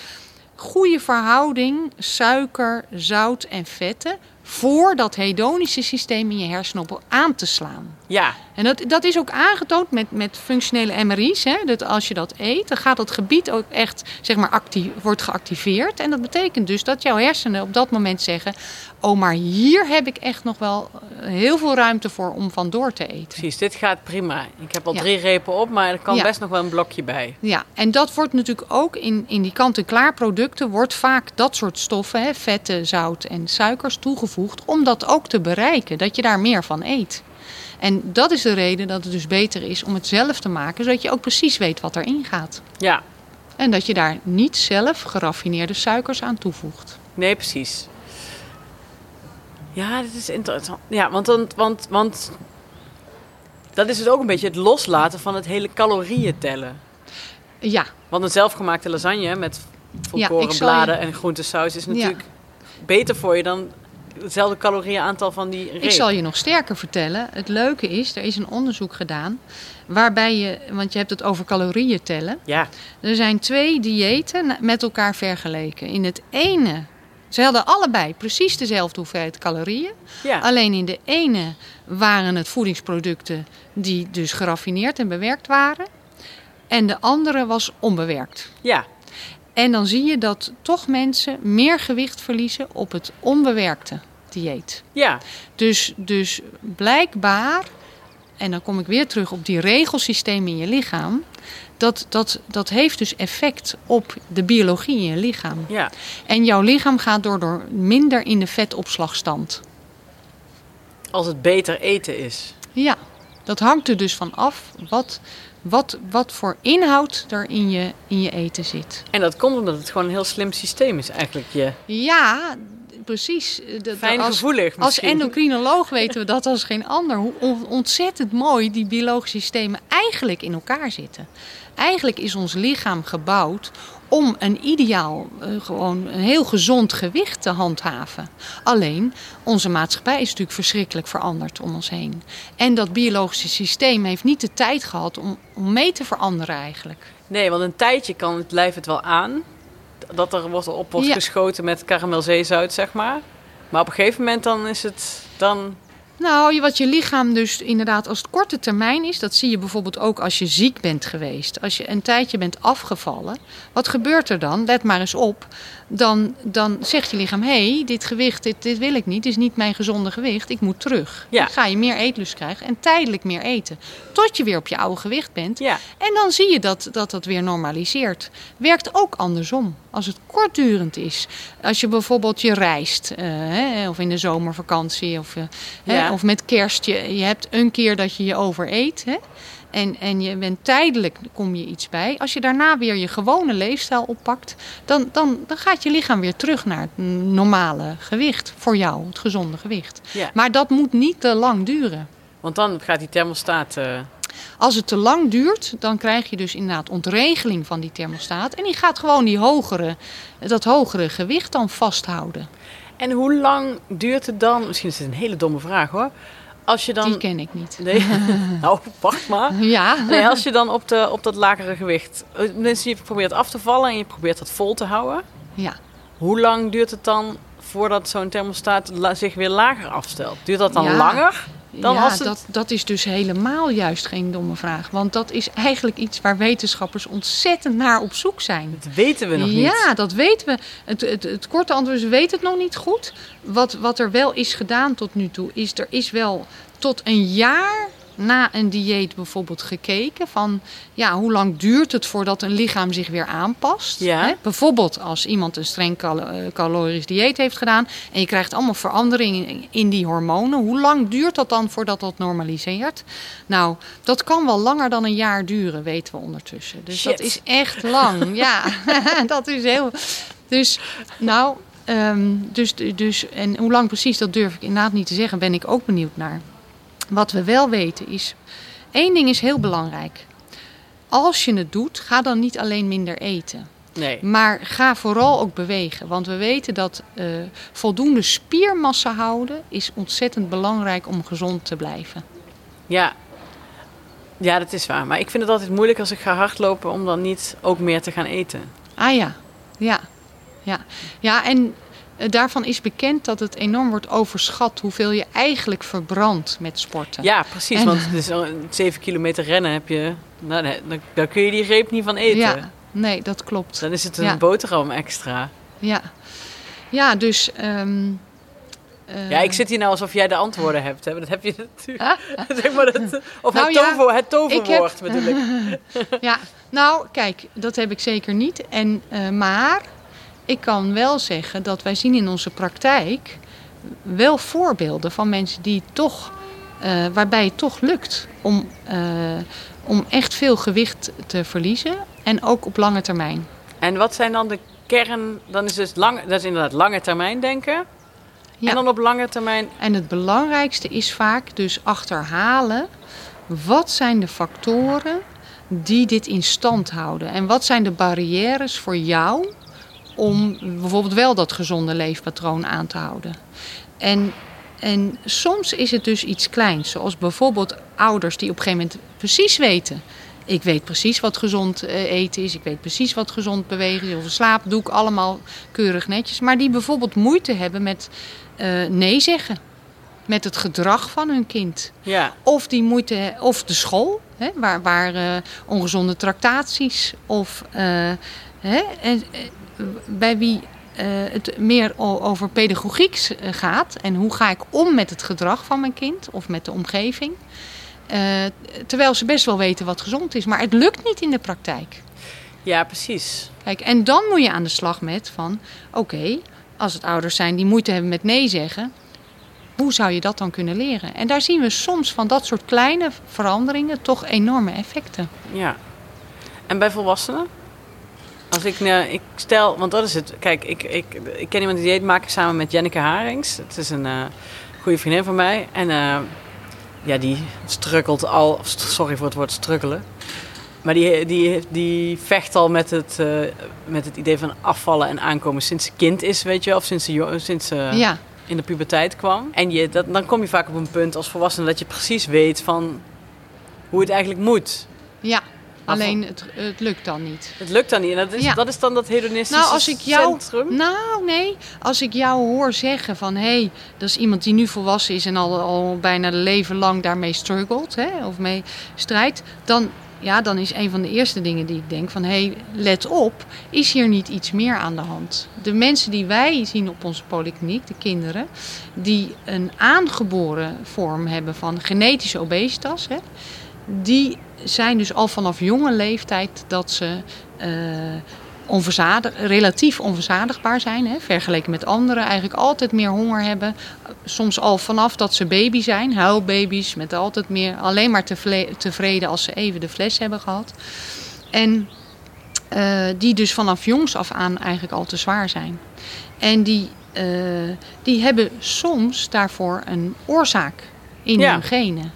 goede verhouding suiker, zout en vetten voor dat hedonische systeem in je hersenen aan te slaan. ja. En dat, dat is ook aangetoond met, met functionele MRI's. Hè? Dat als je dat eet, dan gaat dat gebied ook echt zeg maar, actief, wordt geactiveerd. En dat betekent dus dat jouw hersenen op dat moment zeggen... oh, maar hier heb ik echt nog wel eh, heel veel ruimte voor om van door te eten. Precies, dit gaat prima. Ik heb al Ja. drie repen op, maar er kan Ja. best nog wel een blokje bij. Ja, en dat wordt natuurlijk ook in, in die kant-en-klaar producten... wordt vaak dat soort stoffen, hè, vetten, zout en suikers toegevoegd... om dat ook te bereiken, dat je daar meer van eet. En dat is de reden dat het dus beter is om het zelf te maken... zodat je ook precies weet wat erin gaat. Ja, En dat je daar niet zelf geraffineerde suikers aan toevoegt. nee, precies. Ja, dit is interessant. Ja, want, dan, want, want dat is het ook een beetje het loslaten van het hele calorieën tellen. Ja, Want een zelfgemaakte lasagne met volkoren je- bladen en groentesaus is natuurlijk beter voor je dan hetzelfde calorieënaantal van die reep. ik zal je nog sterker vertellen. Het leuke is, er is een onderzoek gedaan... waarbij je, want je hebt het over calorieën tellen... Ja, Er zijn twee diëten met elkaar vergeleken. In het ene, ze hadden allebei precies dezelfde hoeveelheid calorieën. ja. Alleen in de ene waren het voedingsproducten die dus geraffineerd en bewerkt waren. En de andere was onbewerkt. ja. En dan zie je dat toch mensen meer gewicht verliezen op het onbewerkte dieet. ja. Dus, dus blijkbaar, en dan kom ik weer terug op die regelsysteem in je lichaam. Dat, dat, dat heeft dus effect op de biologie in je lichaam. ja. En jouw lichaam gaat door minder in de vetopslagstand. Als het beter eten is. Ja, dat hangt er dus van af wat, wat, wat voor inhoud er in je, in je eten zit. En dat komt omdat het gewoon een heel slim systeem is eigenlijk. Je Ja, precies. Dat- fijn als, gevoelig Als endocrinoloog <laughs> weten we dat als geen ander. Hoe on- ontzettend mooi die biologische systemen eigenlijk in elkaar zitten. Eigenlijk is ons lichaam gebouwd om een ideaal, eh, gewoon een heel gezond gewicht te handhaven. Alleen, onze maatschappij is natuurlijk verschrikkelijk veranderd om ons heen. En dat biologische systeem heeft niet de tijd gehad om, om mee te veranderen eigenlijk. Nee, want een tijdje kan het lijf het wel aan. Dat er wordt op wordt Ja. geschoten met karamelzeezout, zeg maar. Maar op een gegeven moment dan is het... Dan Nou, wat je lichaam dus inderdaad als het korte termijn is, dat zie je bijvoorbeeld ook als je ziek bent geweest. Als je een tijdje bent afgevallen, wat gebeurt er dan? Let maar eens op. Dan, dan zegt je lichaam: hé, hey, dit gewicht, dit, dit wil ik niet, dit is niet mijn gezonde gewicht, ik moet terug. Ja. Dan ga je meer eetlust krijgen en tijdelijk meer eten. Tot je weer op je oude gewicht bent. Ja. En dan zie je dat, dat dat weer normaliseert. Werkt ook andersom. Als het kortdurend is. Als je bijvoorbeeld je reist, eh, hè, of in de zomervakantie, of, eh, hè, Ja. of met kerst. Je, je hebt een keer dat je je overeet. Hè, en, en je bent tijdelijk, kom je iets bij. Als je daarna weer je gewone leefstijl oppakt, dan, dan, dan gaat je lichaam weer terug naar het normale gewicht. Voor jou, het gezonde gewicht. Ja. Maar dat moet niet te lang duren. Want dan gaat die thermostaat... eh, Als het te lang duurt, dan krijg je dus inderdaad ontregeling van die thermostaat. En die gaat gewoon die hogere, dat hogere gewicht dan vasthouden. En hoe lang duurt het dan? Misschien is het een hele domme vraag hoor. Als je dan. Die ken ik niet. Nee, <laughs> nou wacht maar. Ja, Nee, als je dan op, de, op dat lagere gewicht. Mensen, je probeert af te vallen en je probeert dat vol te houden. ja. Hoe lang duurt het dan voordat zo'n thermostaat zich weer lager afstelt? Duurt dat dan Ja. langer? Dan ja als het- dat, dat is dus helemaal juist geen domme vraag. Want dat is eigenlijk iets waar wetenschappers ontzettend naar op zoek zijn. Dat weten we nog niet. Ja, dat weten we. Het, het, het korte antwoord is, we weten het nog niet goed. Wat, wat er wel is gedaan tot nu toe, is er is wel tot een jaar na een dieet bijvoorbeeld gekeken van ja, hoe lang duurt het voordat een lichaam zich weer aanpast. Ja. Hè? Bijvoorbeeld als iemand een streng calo- eh, calorisch dieet heeft gedaan en je krijgt allemaal veranderingen in die hormonen. Hoe lang duurt dat dan voordat dat normaliseert? Nou, dat kan wel langer dan een jaar duren, weten we ondertussen. Dus Shit. dat is echt lang. <laughs> ja, <laughs> dat is heel. Dus, nou, ehm, dus, dus, en hoe lang precies, dat durf ik inderdaad niet te zeggen, ben ik ook benieuwd naar. Wat we wel weten is, één ding is heel belangrijk. Als je het doet, ga dan niet alleen minder eten. Nee. Maar ga vooral ook bewegen. Want we weten dat eh, voldoende spiermassa houden is ontzettend belangrijk om gezond te blijven. Ja. ja, dat is waar. Maar ik vind het altijd moeilijk als ik ga hardlopen om dan niet ook meer te gaan eten. Ah ja, ja, ja. Ja, en daarvan is bekend dat het enorm wordt overschat hoeveel je eigenlijk verbrandt met sporten. Ja, precies. En- Want dus een 7 kilometer rennen heb je. Nou, nee, dan, dan kun je die reep niet van eten. Ja, nee, dat klopt. Dan is het een Ja. boterham extra. Ja, ja dus. ehm, eh, Ja, ik zit hier nou alsof jij de antwoorden hebt. Hè? Dat heb je <laughs> natuurlijk. Ah, <laughs> zeg maar dat, of Nou het, ja, tover, het toverwoord heb- bedoel ik. <laughs> Ja, nou, kijk, dat heb ik zeker niet. En, eh, maar ik kan wel zeggen dat wij zien in onze praktijk wel voorbeelden van mensen die toch, eh, waarbij het toch lukt om, eh, om echt veel gewicht te verliezen. En ook op lange termijn. En wat zijn dan de kern... Dan is dus lang, dat is inderdaad lange termijn denken. Ja. En dan op lange termijn... En het belangrijkste is vaak dus achterhalen. Wat zijn de factoren die dit in stand houden? En wat zijn de barrières voor jou om bijvoorbeeld wel dat gezonde leefpatroon aan te houden? En, en soms is het dus iets kleins, zoals bijvoorbeeld ouders die op een gegeven moment precies weten. Ik weet precies wat gezond eh, eten is. Ik weet precies wat gezond bewegen is. Of doe ik allemaal keurig netjes. Maar die bijvoorbeeld moeite hebben met eh, nee zeggen. Met het gedrag van hun kind. Ja, Of die moeite, of de school, hè, waar, waar eh, ongezonde tractaties. Of hè, en, bij wie eh, het meer over pedagogiek eh, gaat. En hoe ga ik om met het gedrag van mijn kind of met de omgeving. Eh, terwijl ze best wel weten wat gezond is. Maar het lukt niet in de praktijk. ja, precies. Kijk, en dan moet je aan de slag met van... oké, als het ouders zijn die moeite hebben met nee zeggen... hoe zou je dat dan kunnen leren? En daar zien we soms van dat soort kleine veranderingen... toch enorme effecten. Ja. En bij volwassenen? Als ik, nou, ik stel, want dat is het. Kijk, ik, ik, ik ken iemand die dieet maken samen met Jenneke Harings. Het is een eh goede vriendin van mij. En eh, ja, die strukkelt al, sorry voor het woord strukkelen. Maar die, die, die vecht al met het, met het idee van afvallen en aankomen sinds ze kind is, weet je wel. Of sinds ze, sinds ze ja, in de puberteit kwam. En je, dat, dan kom je vaak op een punt als volwassene dat je precies weet van hoe het eigenlijk moet. ja, Alleen het, het lukt dan niet. Het lukt dan niet. En dat is, Ja. dat is dan dat hedonistische Nou, als ik jou, centrum? nou, nee. Als ik jou hoor zeggen van... hé, hey, dat is iemand die nu volwassen is... en al, al bijna leven lang daarmee struggelt... Hè, of mee strijdt... Dan, ja, dan is een van de eerste dingen die ik denk van... hé, hey, let op, is hier niet iets meer aan de hand? De mensen die wij zien op onze polykliniek, de kinderen... die een aangeboren vorm hebben van genetische obesitas... Hè, die zijn dus al vanaf jonge leeftijd dat ze eh, onverzadig, relatief onverzadigbaar zijn. Hè, vergeleken met anderen. Eigenlijk altijd meer honger hebben. Soms al vanaf dat ze baby zijn. Huilbaby's met altijd meer, alleen maar tevreden als ze even de fles hebben gehad. En eh, die dus vanaf jongs af aan eigenlijk al te zwaar zijn. En die, eh, die hebben soms daarvoor een oorzaak in Ja. hun genen.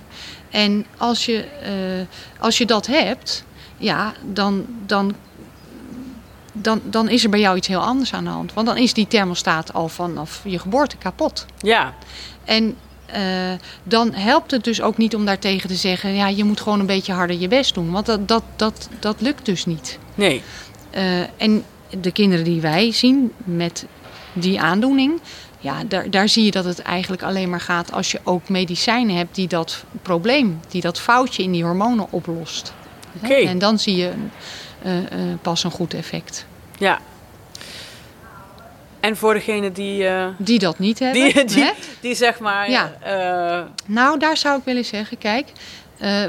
En als je, eh, als je dat hebt, ja, dan, dan, dan, dan is er bij jou iets heel anders aan de hand. Want dan is die thermostaat al vanaf je geboorte kapot. Ja, En eh, dan helpt het dus ook niet om daartegen te zeggen... ja, je moet gewoon een beetje harder je best doen. Want dat, dat, dat, dat lukt dus niet. nee. Eh, en de kinderen die wij zien met die aandoening... ja, daar, daar zie je dat het eigenlijk alleen maar gaat... als je ook medicijnen hebt die dat probleem... die dat foutje in die hormonen oplost. Oké. En dan zie je eh, eh, pas een goed effect. Ja. En voor degene die, eh, Die dat niet hebben. die, die, hè? die zeg maar... Ja. Nou, daar zou ik willen zeggen, kijk,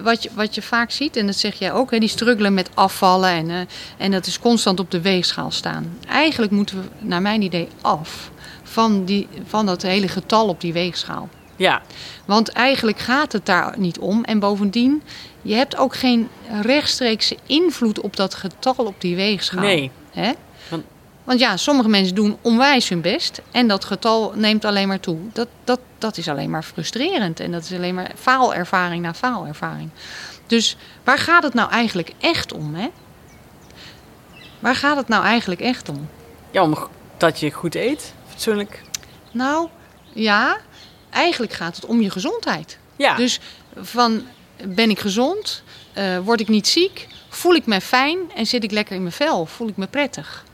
wat, je, wat je vaak ziet, en dat zeg jij ook, hè, die struggelen met afvallen en, en dat is constant op de weegschaal staan. Eigenlijk moeten we, naar mijn idee, af van, die, van dat hele getal op die weegschaal. ja, Want eigenlijk gaat het daar niet om. En bovendien, je hebt ook geen rechtstreekse invloed op dat getal op die weegschaal. nee. Hè? Want- Want ja, sommige mensen doen onwijs hun best en dat getal neemt alleen maar toe. Dat, dat, dat is alleen maar frustrerend en dat is alleen maar faalervaring na faalervaring. Dus waar gaat het nou eigenlijk echt om? Hè? Waar gaat het nou eigenlijk echt om? Ja, omdat je goed eet, fatsoenlijk. Nou, ja, eigenlijk gaat het om je gezondheid. Ja, Dus van ben ik gezond, eh, word ik niet ziek, voel ik me fijn en zit ik lekker in mijn vel, voel ik me prettig.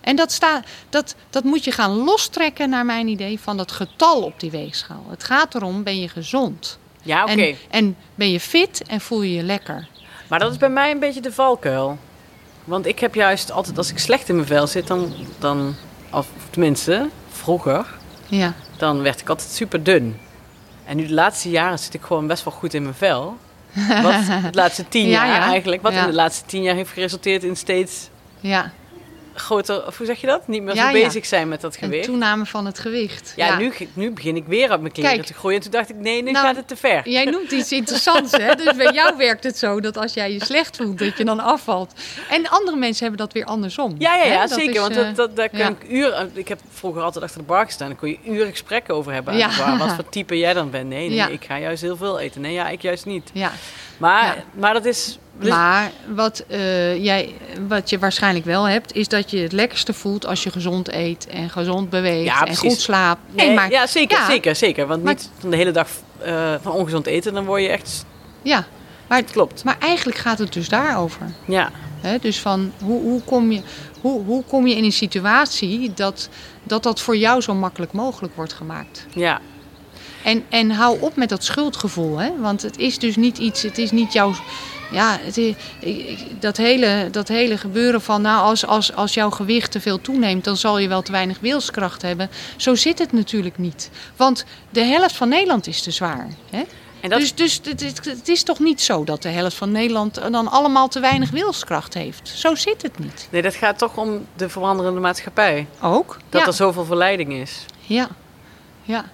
En dat, sta, dat, dat moet je gaan lostrekken naar mijn idee van dat getal op die weegschaal. Het gaat erom, ben je gezond? ja oké. En, en ben je fit en voel je je lekker? Maar dat is bij mij een beetje de valkuil. Want ik heb juist altijd, als ik slecht in mijn vel zit, dan, dan of tenminste, vroeger, Ja, dan werd ik altijd super dun. En nu de laatste jaren zit ik gewoon best wel goed in mijn vel. Wat <laughs> de laatste tien Ja, jaar ja. eigenlijk, wat in de laatste tien jaar heeft geresulteerd in steeds ja. Groter, of hoe zeg je dat? Niet meer Ja, zo ja. bezig zijn met dat Een gewicht. toename van het gewicht. Ja, Nu, nu begin ik weer uit mijn kleren Kijk. te groeien. En toen dacht ik, nee, nu Nou, gaat het te ver. Jij noemt iets interessants, hè? <laughs> Dus bij jou werkt het zo dat als jij je slecht voelt, dat je dan afvalt. En andere mensen hebben dat weer andersom. Ja, ja, ja Dat zeker. is, want eh, dat, dat, daar kan ik uren... Ik heb vroeger altijd achter de bar gestaan. Daar kon je uren gesprekken over hebben. Ja. Waar, wat voor type jij dan bent. Nee, nee, ik ga juist heel veel eten. Nee, ja, ik juist niet. Ja, Maar, maar dat is... dus- maar wat, eh, jij, wat je waarschijnlijk wel hebt, is dat je het lekkerste voelt als je gezond eet en gezond beweegt Ja, en goed slaapt. nee, Nee, maar, ja, zeker, ja. zeker, zeker. Want Maar- niet van de hele dag eh, van ongezond eten, dan word je echt... ja, maar, Klopt. maar eigenlijk gaat het dus daarover. Ja? Dus van hoe, hoe, kom je, hoe, hoe kom je in een situatie dat, dat dat voor jou zo makkelijk mogelijk wordt gemaakt? ja. En, en hou op met dat schuldgevoel, hè? want het is dus niet iets, het is niet jouw. Ja, het ik- dat, hele, dat hele gebeuren van, nou, als, als, als jouw gewicht te veel toeneemt, dan zal je wel te weinig wilskracht hebben. Zo zit het natuurlijk niet. Want de helft van Nederland is te zwaar. Hè? En dat, Dus, dus het, het, het is toch niet zo dat de helft van Nederland dan allemaal te weinig wilskracht heeft. Zo zit het niet. nee, dat gaat toch om de veranderende maatschappij. Ook? Dat ja. er zoveel verleiding is. Ja, ja.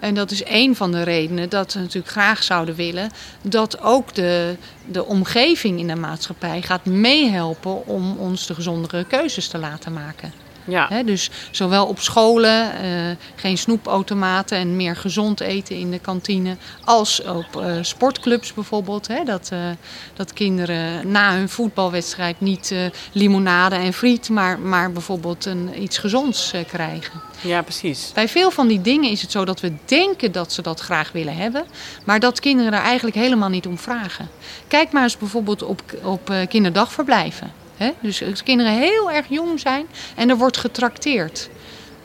En dat is een van de redenen dat we natuurlijk graag zouden willen dat ook de, de omgeving in de maatschappij gaat meehelpen om ons de gezondere keuzes te laten maken. Ja. Dus zowel op scholen, eh, geen snoepautomaten en meer gezond eten in de kantine, als op eh, sportclubs bijvoorbeeld. Dat, eh, dat kinderen na hun voetbalwedstrijd niet limonade en friet, maar, maar bijvoorbeeld een, iets gezonds krijgen. ja, precies. Bij veel van die dingen is het zo dat we denken dat ze dat graag willen hebben, maar dat kinderen daar eigenlijk helemaal niet om vragen. Kijk maar eens bijvoorbeeld op, op kinderdagverblijven. Hè? Dus als kinderen heel erg jong zijn en er wordt getrakteerd.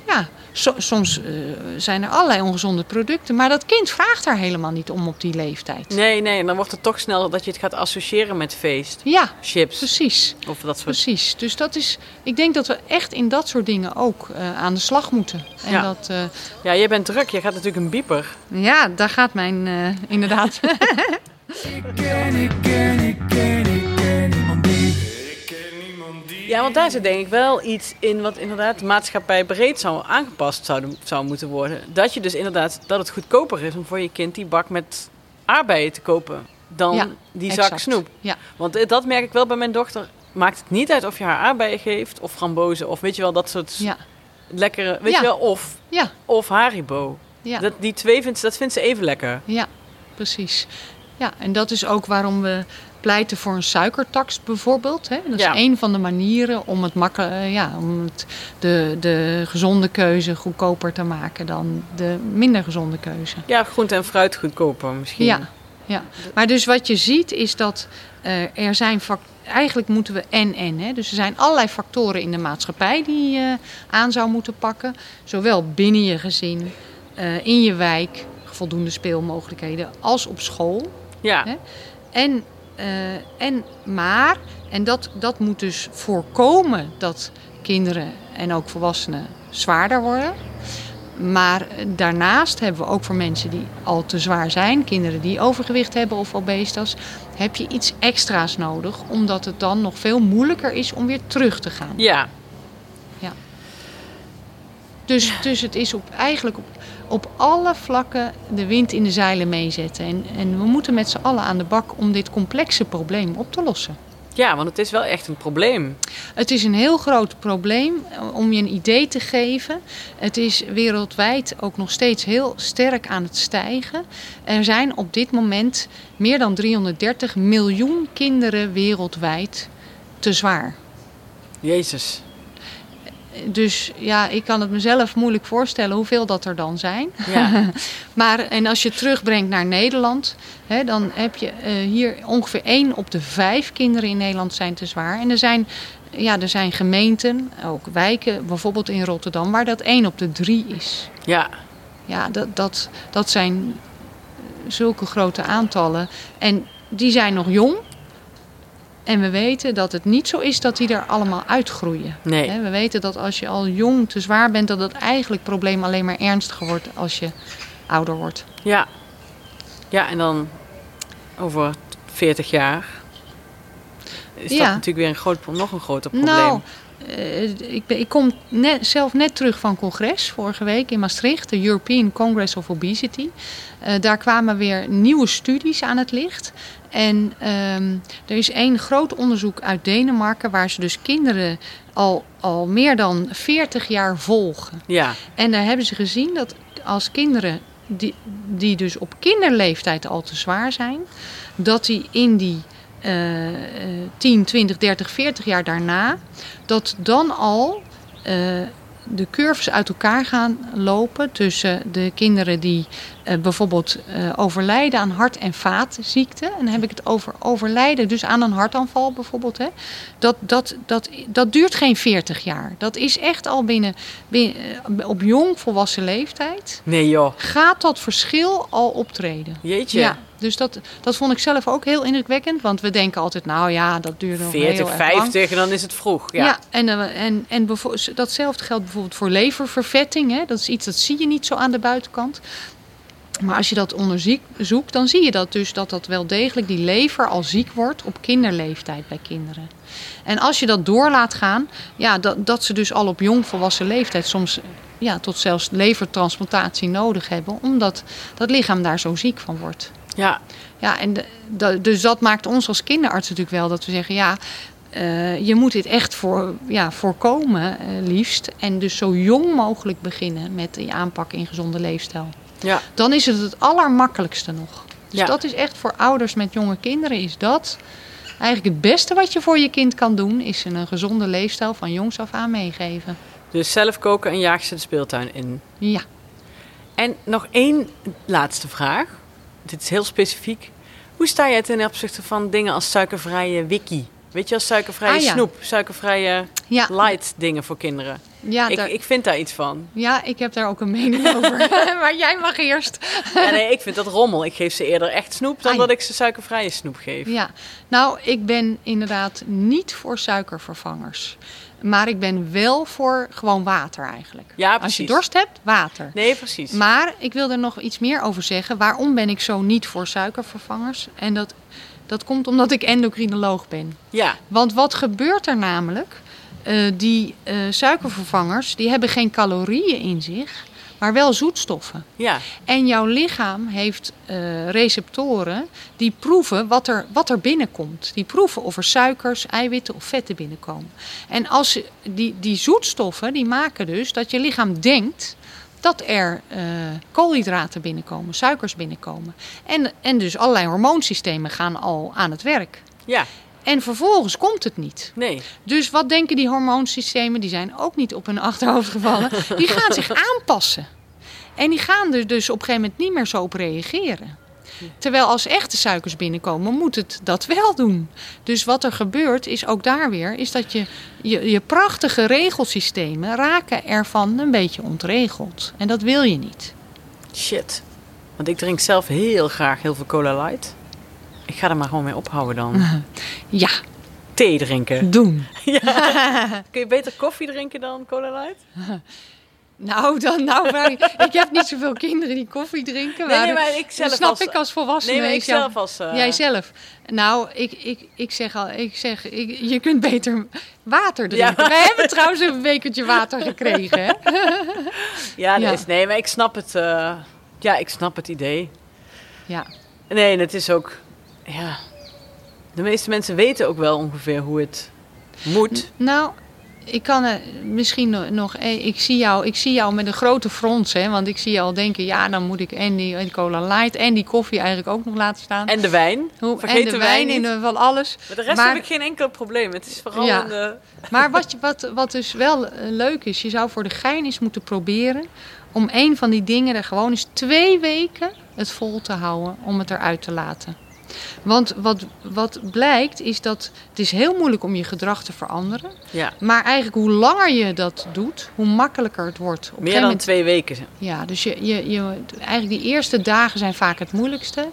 Ja, so- soms eh, zijn er allerlei ongezonde producten, maar dat kind vraagt daar helemaal niet om op die leeftijd. Nee, nee, en dan wordt het toch snel dat je het gaat associëren met feest. Ja, Chips precies. of dat soort... Precies. Dus dat is, ik denk dat we echt in dat soort dingen ook eh, aan de slag moeten. En Ja. dat, eh, Ja, jij bent druk. Je gaat natuurlijk een bieper. ja, daar gaat mijn, eh, inderdaad. <laughs> Ja, want daar zit denk ik wel iets in wat inderdaad maatschappij breed zou aangepast zou, zou moeten worden. Dat je dus inderdaad, dat het goedkoper is om voor je kind die bak met aardbeien te kopen dan Ja, die zak exact. snoep. Ja. Want eh, dat merk ik wel bij mijn dochter. Maakt het niet uit of je haar aardbeien geeft of frambozen of weet je wel, dat soort ja, lekkere, weet je wel, of, ja, of Haribo. ja. Dat, die twee vindt, dat vindt ze even lekker. Ja, precies. Ja, en dat is ook waarom we pleiten voor een suikertax bijvoorbeeld. Hè? Dat is Ja. een van de manieren om, het eh, ja, om het, de, de gezonde keuze goedkoper te maken dan de minder gezonde keuze. Ja, groente en fruit goedkoper misschien. Ja, ja. Maar dus wat je ziet is dat eh, er zijn Eigenlijk moeten we en-en. hè. Dus er zijn allerlei factoren in de maatschappij die je aan zou moeten pakken. Zowel binnen je gezin, eh, in je wijk, voldoende speelmogelijkheden, als op school. Ja. Hè? En, eh, en maar, en dat, dat moet dus voorkomen dat kinderen en ook volwassenen zwaarder worden. Maar eh, daarnaast hebben we ook voor mensen die al te zwaar zijn, kinderen die overgewicht hebben of obesitas, heb je iets extra's nodig, omdat het dan nog veel moeilijker is om weer terug te gaan. ja. Dus, dus het is op, eigenlijk op, op alle vlakken de wind in de zeilen meezetten. En, en we moeten met z'n allen aan de bak om dit complexe probleem op te lossen. Ja, want het is wel echt een probleem. Het is een heel groot probleem om je een idee te geven. Het is wereldwijd ook nog steeds heel sterk aan het stijgen. Er zijn op dit moment meer dan 330 miljoen kinderen wereldwijd te zwaar. Jezus. Dus ja, ik kan het mezelf moeilijk voorstellen hoeveel dat er dan zijn. Ja. <laughs> Maar en als je het terugbrengt naar Nederland, hè, dan heb je eh, hier ongeveer 1 op de 5 kinderen in Nederland zijn te zwaar. En er zijn, ja, er zijn gemeenten, ook wijken, bijvoorbeeld in Rotterdam, waar dat 1 op de 3 is. ja. Ja, dat, dat, dat zijn zulke grote aantallen. En die zijn nog jong. En we weten dat het niet zo is dat die er allemaal uitgroeien. Nee. We weten dat als je al jong te zwaar bent, dat het eigenlijk probleem alleen maar ernstiger wordt als je ouder wordt. Ja. Ja, en dan over 40 jaar is dat natuurlijk weer een groot, nog een groter probleem. Nou, eh, ik, ben, ik kom net, zelf net terug van congres vorige week in Maastricht, de European Congress of Obesity. Eh, daar kwamen weer nieuwe studies aan het licht. En ehm, er is één groot onderzoek uit Denemarken waar ze dus kinderen al, al meer dan 40 jaar volgen. Ja, En daar hebben ze gezien dat als kinderen die, die dus op kinderleeftijd al te zwaar zijn, dat die in die eh, eh, 10, 20, 30, 40 jaar daarna, dat dan al eh, de curves uit elkaar gaan lopen tussen de kinderen die eh, bijvoorbeeld eh, overlijden aan hart- en vaatziekten. En dan heb ik het over overlijden, dus aan een hartaanval bijvoorbeeld. Hè. Dat, dat, dat, dat duurt geen 40 jaar. Dat is echt al binnen, binnen eh, op jong volwassen leeftijd. nee joh. Gaat dat verschil al optreden? Jeetje. Ja, dus dat, dat vond ik zelf ook heel indrukwekkend. Want we denken altijd, nou ja, dat duurt nog 40, heel erg lang. 50 en dan is het vroeg. Ja. Ja, en, en, en datzelfde geldt bijvoorbeeld voor leververvetting. Hè? Dat is iets dat zie je niet zo aan de buitenkant. Maar als je dat onderzoekt, dan zie je dat dus dat dat wel degelijk die lever al ziek wordt op kinderleeftijd bij kinderen. En als je dat door laat gaan, ja, dat, dat ze dus al op jong volwassen leeftijd soms ja, tot zelfs levertransplantatie nodig hebben, omdat dat lichaam daar zo ziek van wordt. ja. Ja, en de, de- dus dat maakt ons als kinderarts natuurlijk wel dat we zeggen: ja, eh, je moet dit echt voor, ja, voorkomen, eh, liefst. En dus zo jong mogelijk beginnen met die aanpak in gezonde leefstijl. Ja. Dan is het het allermakkelijkste nog. Dus Ja. dat is echt voor ouders met jonge kinderen is dat eigenlijk het beste wat je voor je kind kan doen, is ze een gezonde leefstijl van jongs af aan meegeven. Dus zelf koken en jaag ze de speeltuin in. Ja. En nog één laatste vraag. Dit is heel specifiek. Hoe sta jij ten opzichte van dingen als suikervrije wiki? Weet je, als suikervrije Ah, ja. snoep, suikervrije Ja, light dingen voor kinderen. ja, ik, daar- ik vind daar iets van. ja, ik heb daar ook een mening over. <laughs> <laughs> maar jij mag eerst. Ja, nee, ik vind dat rommel. Ik geef ze eerder echt snoep dan Ah, dat ik ze suikervrije snoep geef. Ja, nou, ik ben inderdaad niet voor suikervervangers. Maar ik ben wel voor gewoon water eigenlijk. Ja, Als precies. je dorst hebt, water. Nee, precies. Maar ik wil er nog iets meer over zeggen. Waarom ben ik zo niet voor suikervervangers? En dat, dat komt omdat ik endocrinoloog ben. Ja, Want wat gebeurt er namelijk? Eh, die eh, suikervervangers die hebben geen calorieën in zich, maar wel zoetstoffen. ja, En jouw lichaam heeft eh, receptoren die proeven wat er, wat er binnenkomt. Die proeven of er suikers, eiwitten of vetten binnenkomen. En als die, die zoetstoffen die maken dus dat je lichaam denkt dat er eh, koolhydraten binnenkomen, suikers binnenkomen. En, en dus allerlei hormoonsystemen gaan al aan het werk. ja. En vervolgens komt het niet. Nee. Dus wat denken die hormoonsystemen? Die zijn ook niet op hun achterhoofd gevallen. Die gaan zich <laughs> aanpassen. En die gaan er dus op een gegeven moment niet meer zo op reageren. Terwijl als echte suikers binnenkomen, moet het dat wel doen. Dus wat er gebeurt, is ook daar weer, is dat je je, je prachtige regelsystemen raken ervan een beetje ontregeld. En dat wil je niet. Shit. Want ik drink zelf heel graag heel veel cola light. Ik ga er maar gewoon mee ophouden dan. <laughs> Ja, Thee drinken. doen. <laughs> <laughs> Kun je beter koffie drinken dan cola light? Nou, dan, nou, maar ik heb niet zoveel kinderen die koffie drinken. Nee, nee, maar ik zelf dat snap als- ik als volwassene. Nee, ik zelf als... eh, Jij zelf. Nou, ik, ik, ik zeg al, ik zeg, ik, je kunt beter water drinken. Ja. Wij hebben trouwens een bekertje water gekregen. Hè? <laughs> Ja, dat Ja. Is, nee, maar ik snap het. eh, ja, ik snap het idee. Ja. Nee, en het is ook... Ja, de meeste mensen weten ook wel ongeveer hoe het moet. Nou, ik kan er misschien no- nog. eh, Ik zie jou, ik zie jou met een grote frons, hè? Want ik zie je al denken, ja, dan moet ik en die, en die cola light en die koffie eigenlijk ook nog laten staan. En de wijn. Hoe- vergeet en de, de wijn wijn in de- van alles. Met de rest Maar- heb ik geen enkel probleem. Het is vooral Ja. de... <laughs> Maar wat, je- wat, wat dus wel eh, leuk is, je zou voor de gein eens moeten proberen om een van die dingen er gewoon eens twee weken het vol te houden om het eruit te laten. Want wat, wat blijkt is dat het is heel moeilijk om je gedrag te veranderen. Ja, Maar eigenlijk hoe langer je dat doet, hoe makkelijker het wordt. Op meer dan moment- twee weken. ja, dus je, je, je, eigenlijk die eerste dagen zijn vaak het moeilijkste.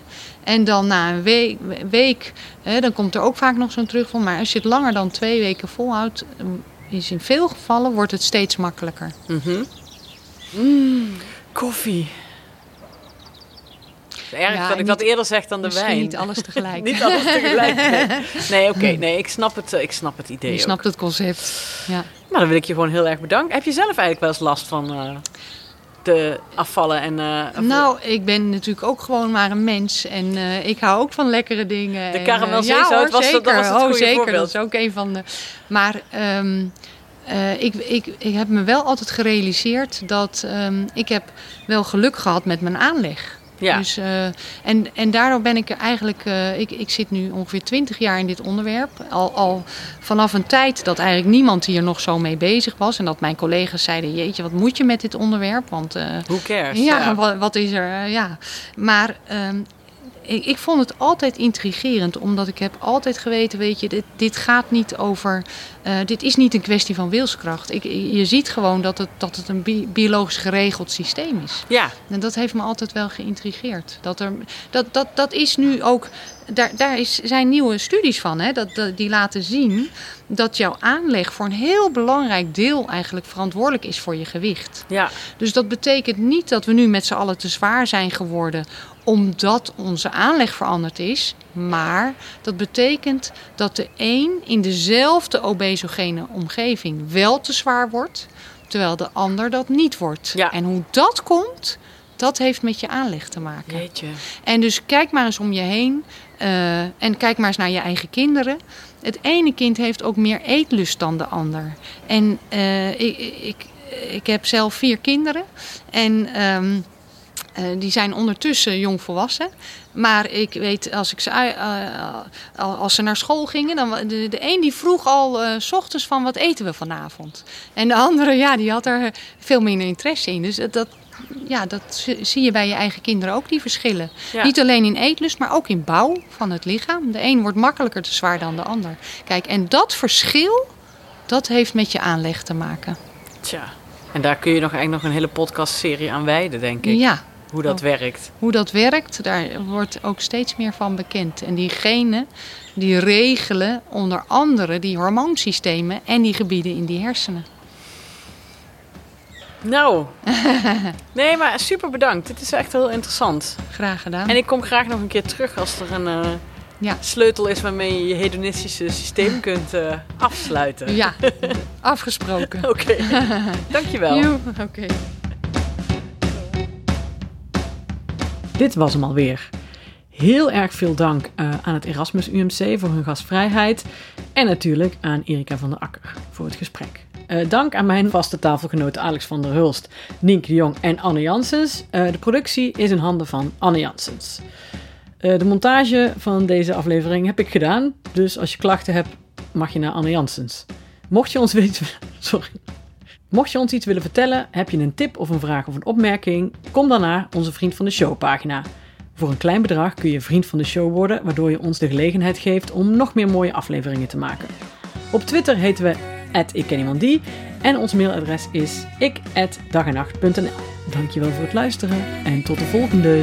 En dan na een week, week hè, dan komt er ook vaak nog zo'n terugval. Maar als je het langer dan twee weken volhoudt, um, is in veel gevallen wordt het steeds makkelijker. Mhm. Mm, koffie. Erg Ja, dat ik dat eerder zeg dan de wijn. niet alles <laughs> tegelijk. Niet alles tegelijk. Nee, <laughs> nee oké. nee, ik snap het, eh, ik snap het idee je ook. snapt het concept. Ja. Nou, dan wil ik je gewoon heel erg bedanken. Heb je zelf eigenlijk wel eens last van eh, de afvallen en... eh, Nou, ik ben natuurlijk ook gewoon maar een mens. En ik hou ook van lekkere dingen. De eh, ja, hoor, was het- dat zeker. was het oh, goede zeker. voorbeeld. Dat is ook een van de... Maar ehm, eh, ik, ik, ik heb me wel altijd gerealiseerd dat... ehm, ik heb wel geluk gehad met mijn aanleg. Ja. Dus, eh, en, en daardoor ben ik eigenlijk, eh, ik, ik zit nu ongeveer 20 jaar in dit onderwerp. Al, al vanaf een tijd dat eigenlijk niemand hier nog zo mee bezig was. En dat mijn collega's zeiden, jeetje, wat moet je met dit onderwerp? Want eh, Who cares? ja, Wat, wat is er? ja. Maar ehm, ik, ik vond het altijd intrigerend, omdat ik heb altijd geweten, weet je, dit, dit gaat niet over, eh, dit is niet een kwestie van wilskracht. Ik, je ziet gewoon dat het, dat het een bi- biologisch geregeld systeem is. Ja, En dat heeft me altijd wel geïntrigeerd. Dat, er, dat, dat, dat is nu ook. Daar, daar is, zijn nieuwe studies van, hè, dat, dat, die laten zien dat jouw aanleg voor een heel belangrijk deel eigenlijk verantwoordelijk is voor je gewicht. ja, Dus dat betekent niet dat we nu met z'n allen te zwaar zijn geworden omdat onze aanleg veranderd is. Maar dat betekent dat de een in dezelfde obesogene omgeving wel te zwaar wordt, terwijl de ander dat niet wordt. Ja. En hoe dat komt, Dat heeft met je aanleg te maken. Jeetje. En dus kijk maar eens om je heen. eh, en kijk maar eens naar je eigen kinderen. Het ene kind heeft ook meer eetlust dan de ander. En eh, ik, ik, ik heb zelf vier kinderen. En ehm, eh, die zijn ondertussen jong volwassen. Maar ik weet, als, ik ze, eh, als ze naar school gingen, dan de, de een die vroeg al eh, s ochtends van wat eten we vanavond. En de andere, ja, die had er veel minder interesse in. Dus dat- ja, dat zi- zie je bij je eigen kinderen ook, die verschillen. Ja. Niet alleen in eetlust, maar ook in bouw van het lichaam. De een wordt makkelijker te zwaar dan de ander. Kijk, en dat verschil, dat heeft met je aanleg te maken. Tja. En daar kun je nog eigenlijk nog een hele podcastserie aan wijden, denk ik. Ja, Hoe dat Oh. werkt. hoe dat werkt, daar wordt ook steeds meer van bekend. En die genen, die regelen onder andere die hormoonsystemen en die gebieden in die hersenen. Nou. <laughs> nee, maar super bedankt. Dit is echt heel interessant. Graag gedaan. En ik kom graag nog een keer terug als er een eh, Ja. sleutel is waarmee je je hedonistische systeem <laughs> kunt eh, afsluiten. Ja, <laughs> afgesproken. Oké. Dankjewel. Joe, Oké. Dit was hem alweer. Heel erg veel dank eh, aan het Erasmus UMC voor hun gastvrijheid. En natuurlijk aan Erika van der Akker voor het gesprek. Eh, dank aan mijn vaste tafelgenoten Alex van der Hulst, Nienke de Jong en Anne Janssens. Eh, de productie is in handen van Anne Janssens. De montage van deze aflevering heb ik gedaan. Dus als je klachten hebt, mag je naar Anne Janssens. Mocht je ons <laughs> weten... Sorry. Mocht je ons iets willen vertellen, heb je een tip of een vraag of een opmerking, kom dan naar onze Vriend van de Show pagina. Voor een klein bedrag kun je vriend van de show worden, waardoor je ons de gelegenheid geeft om nog meer mooie afleveringen te maken. Op Twitter heten we @ikkenniemandie en ons mailadres is ik@dagenacht.nl. Dankjewel voor het luisteren en tot de volgende.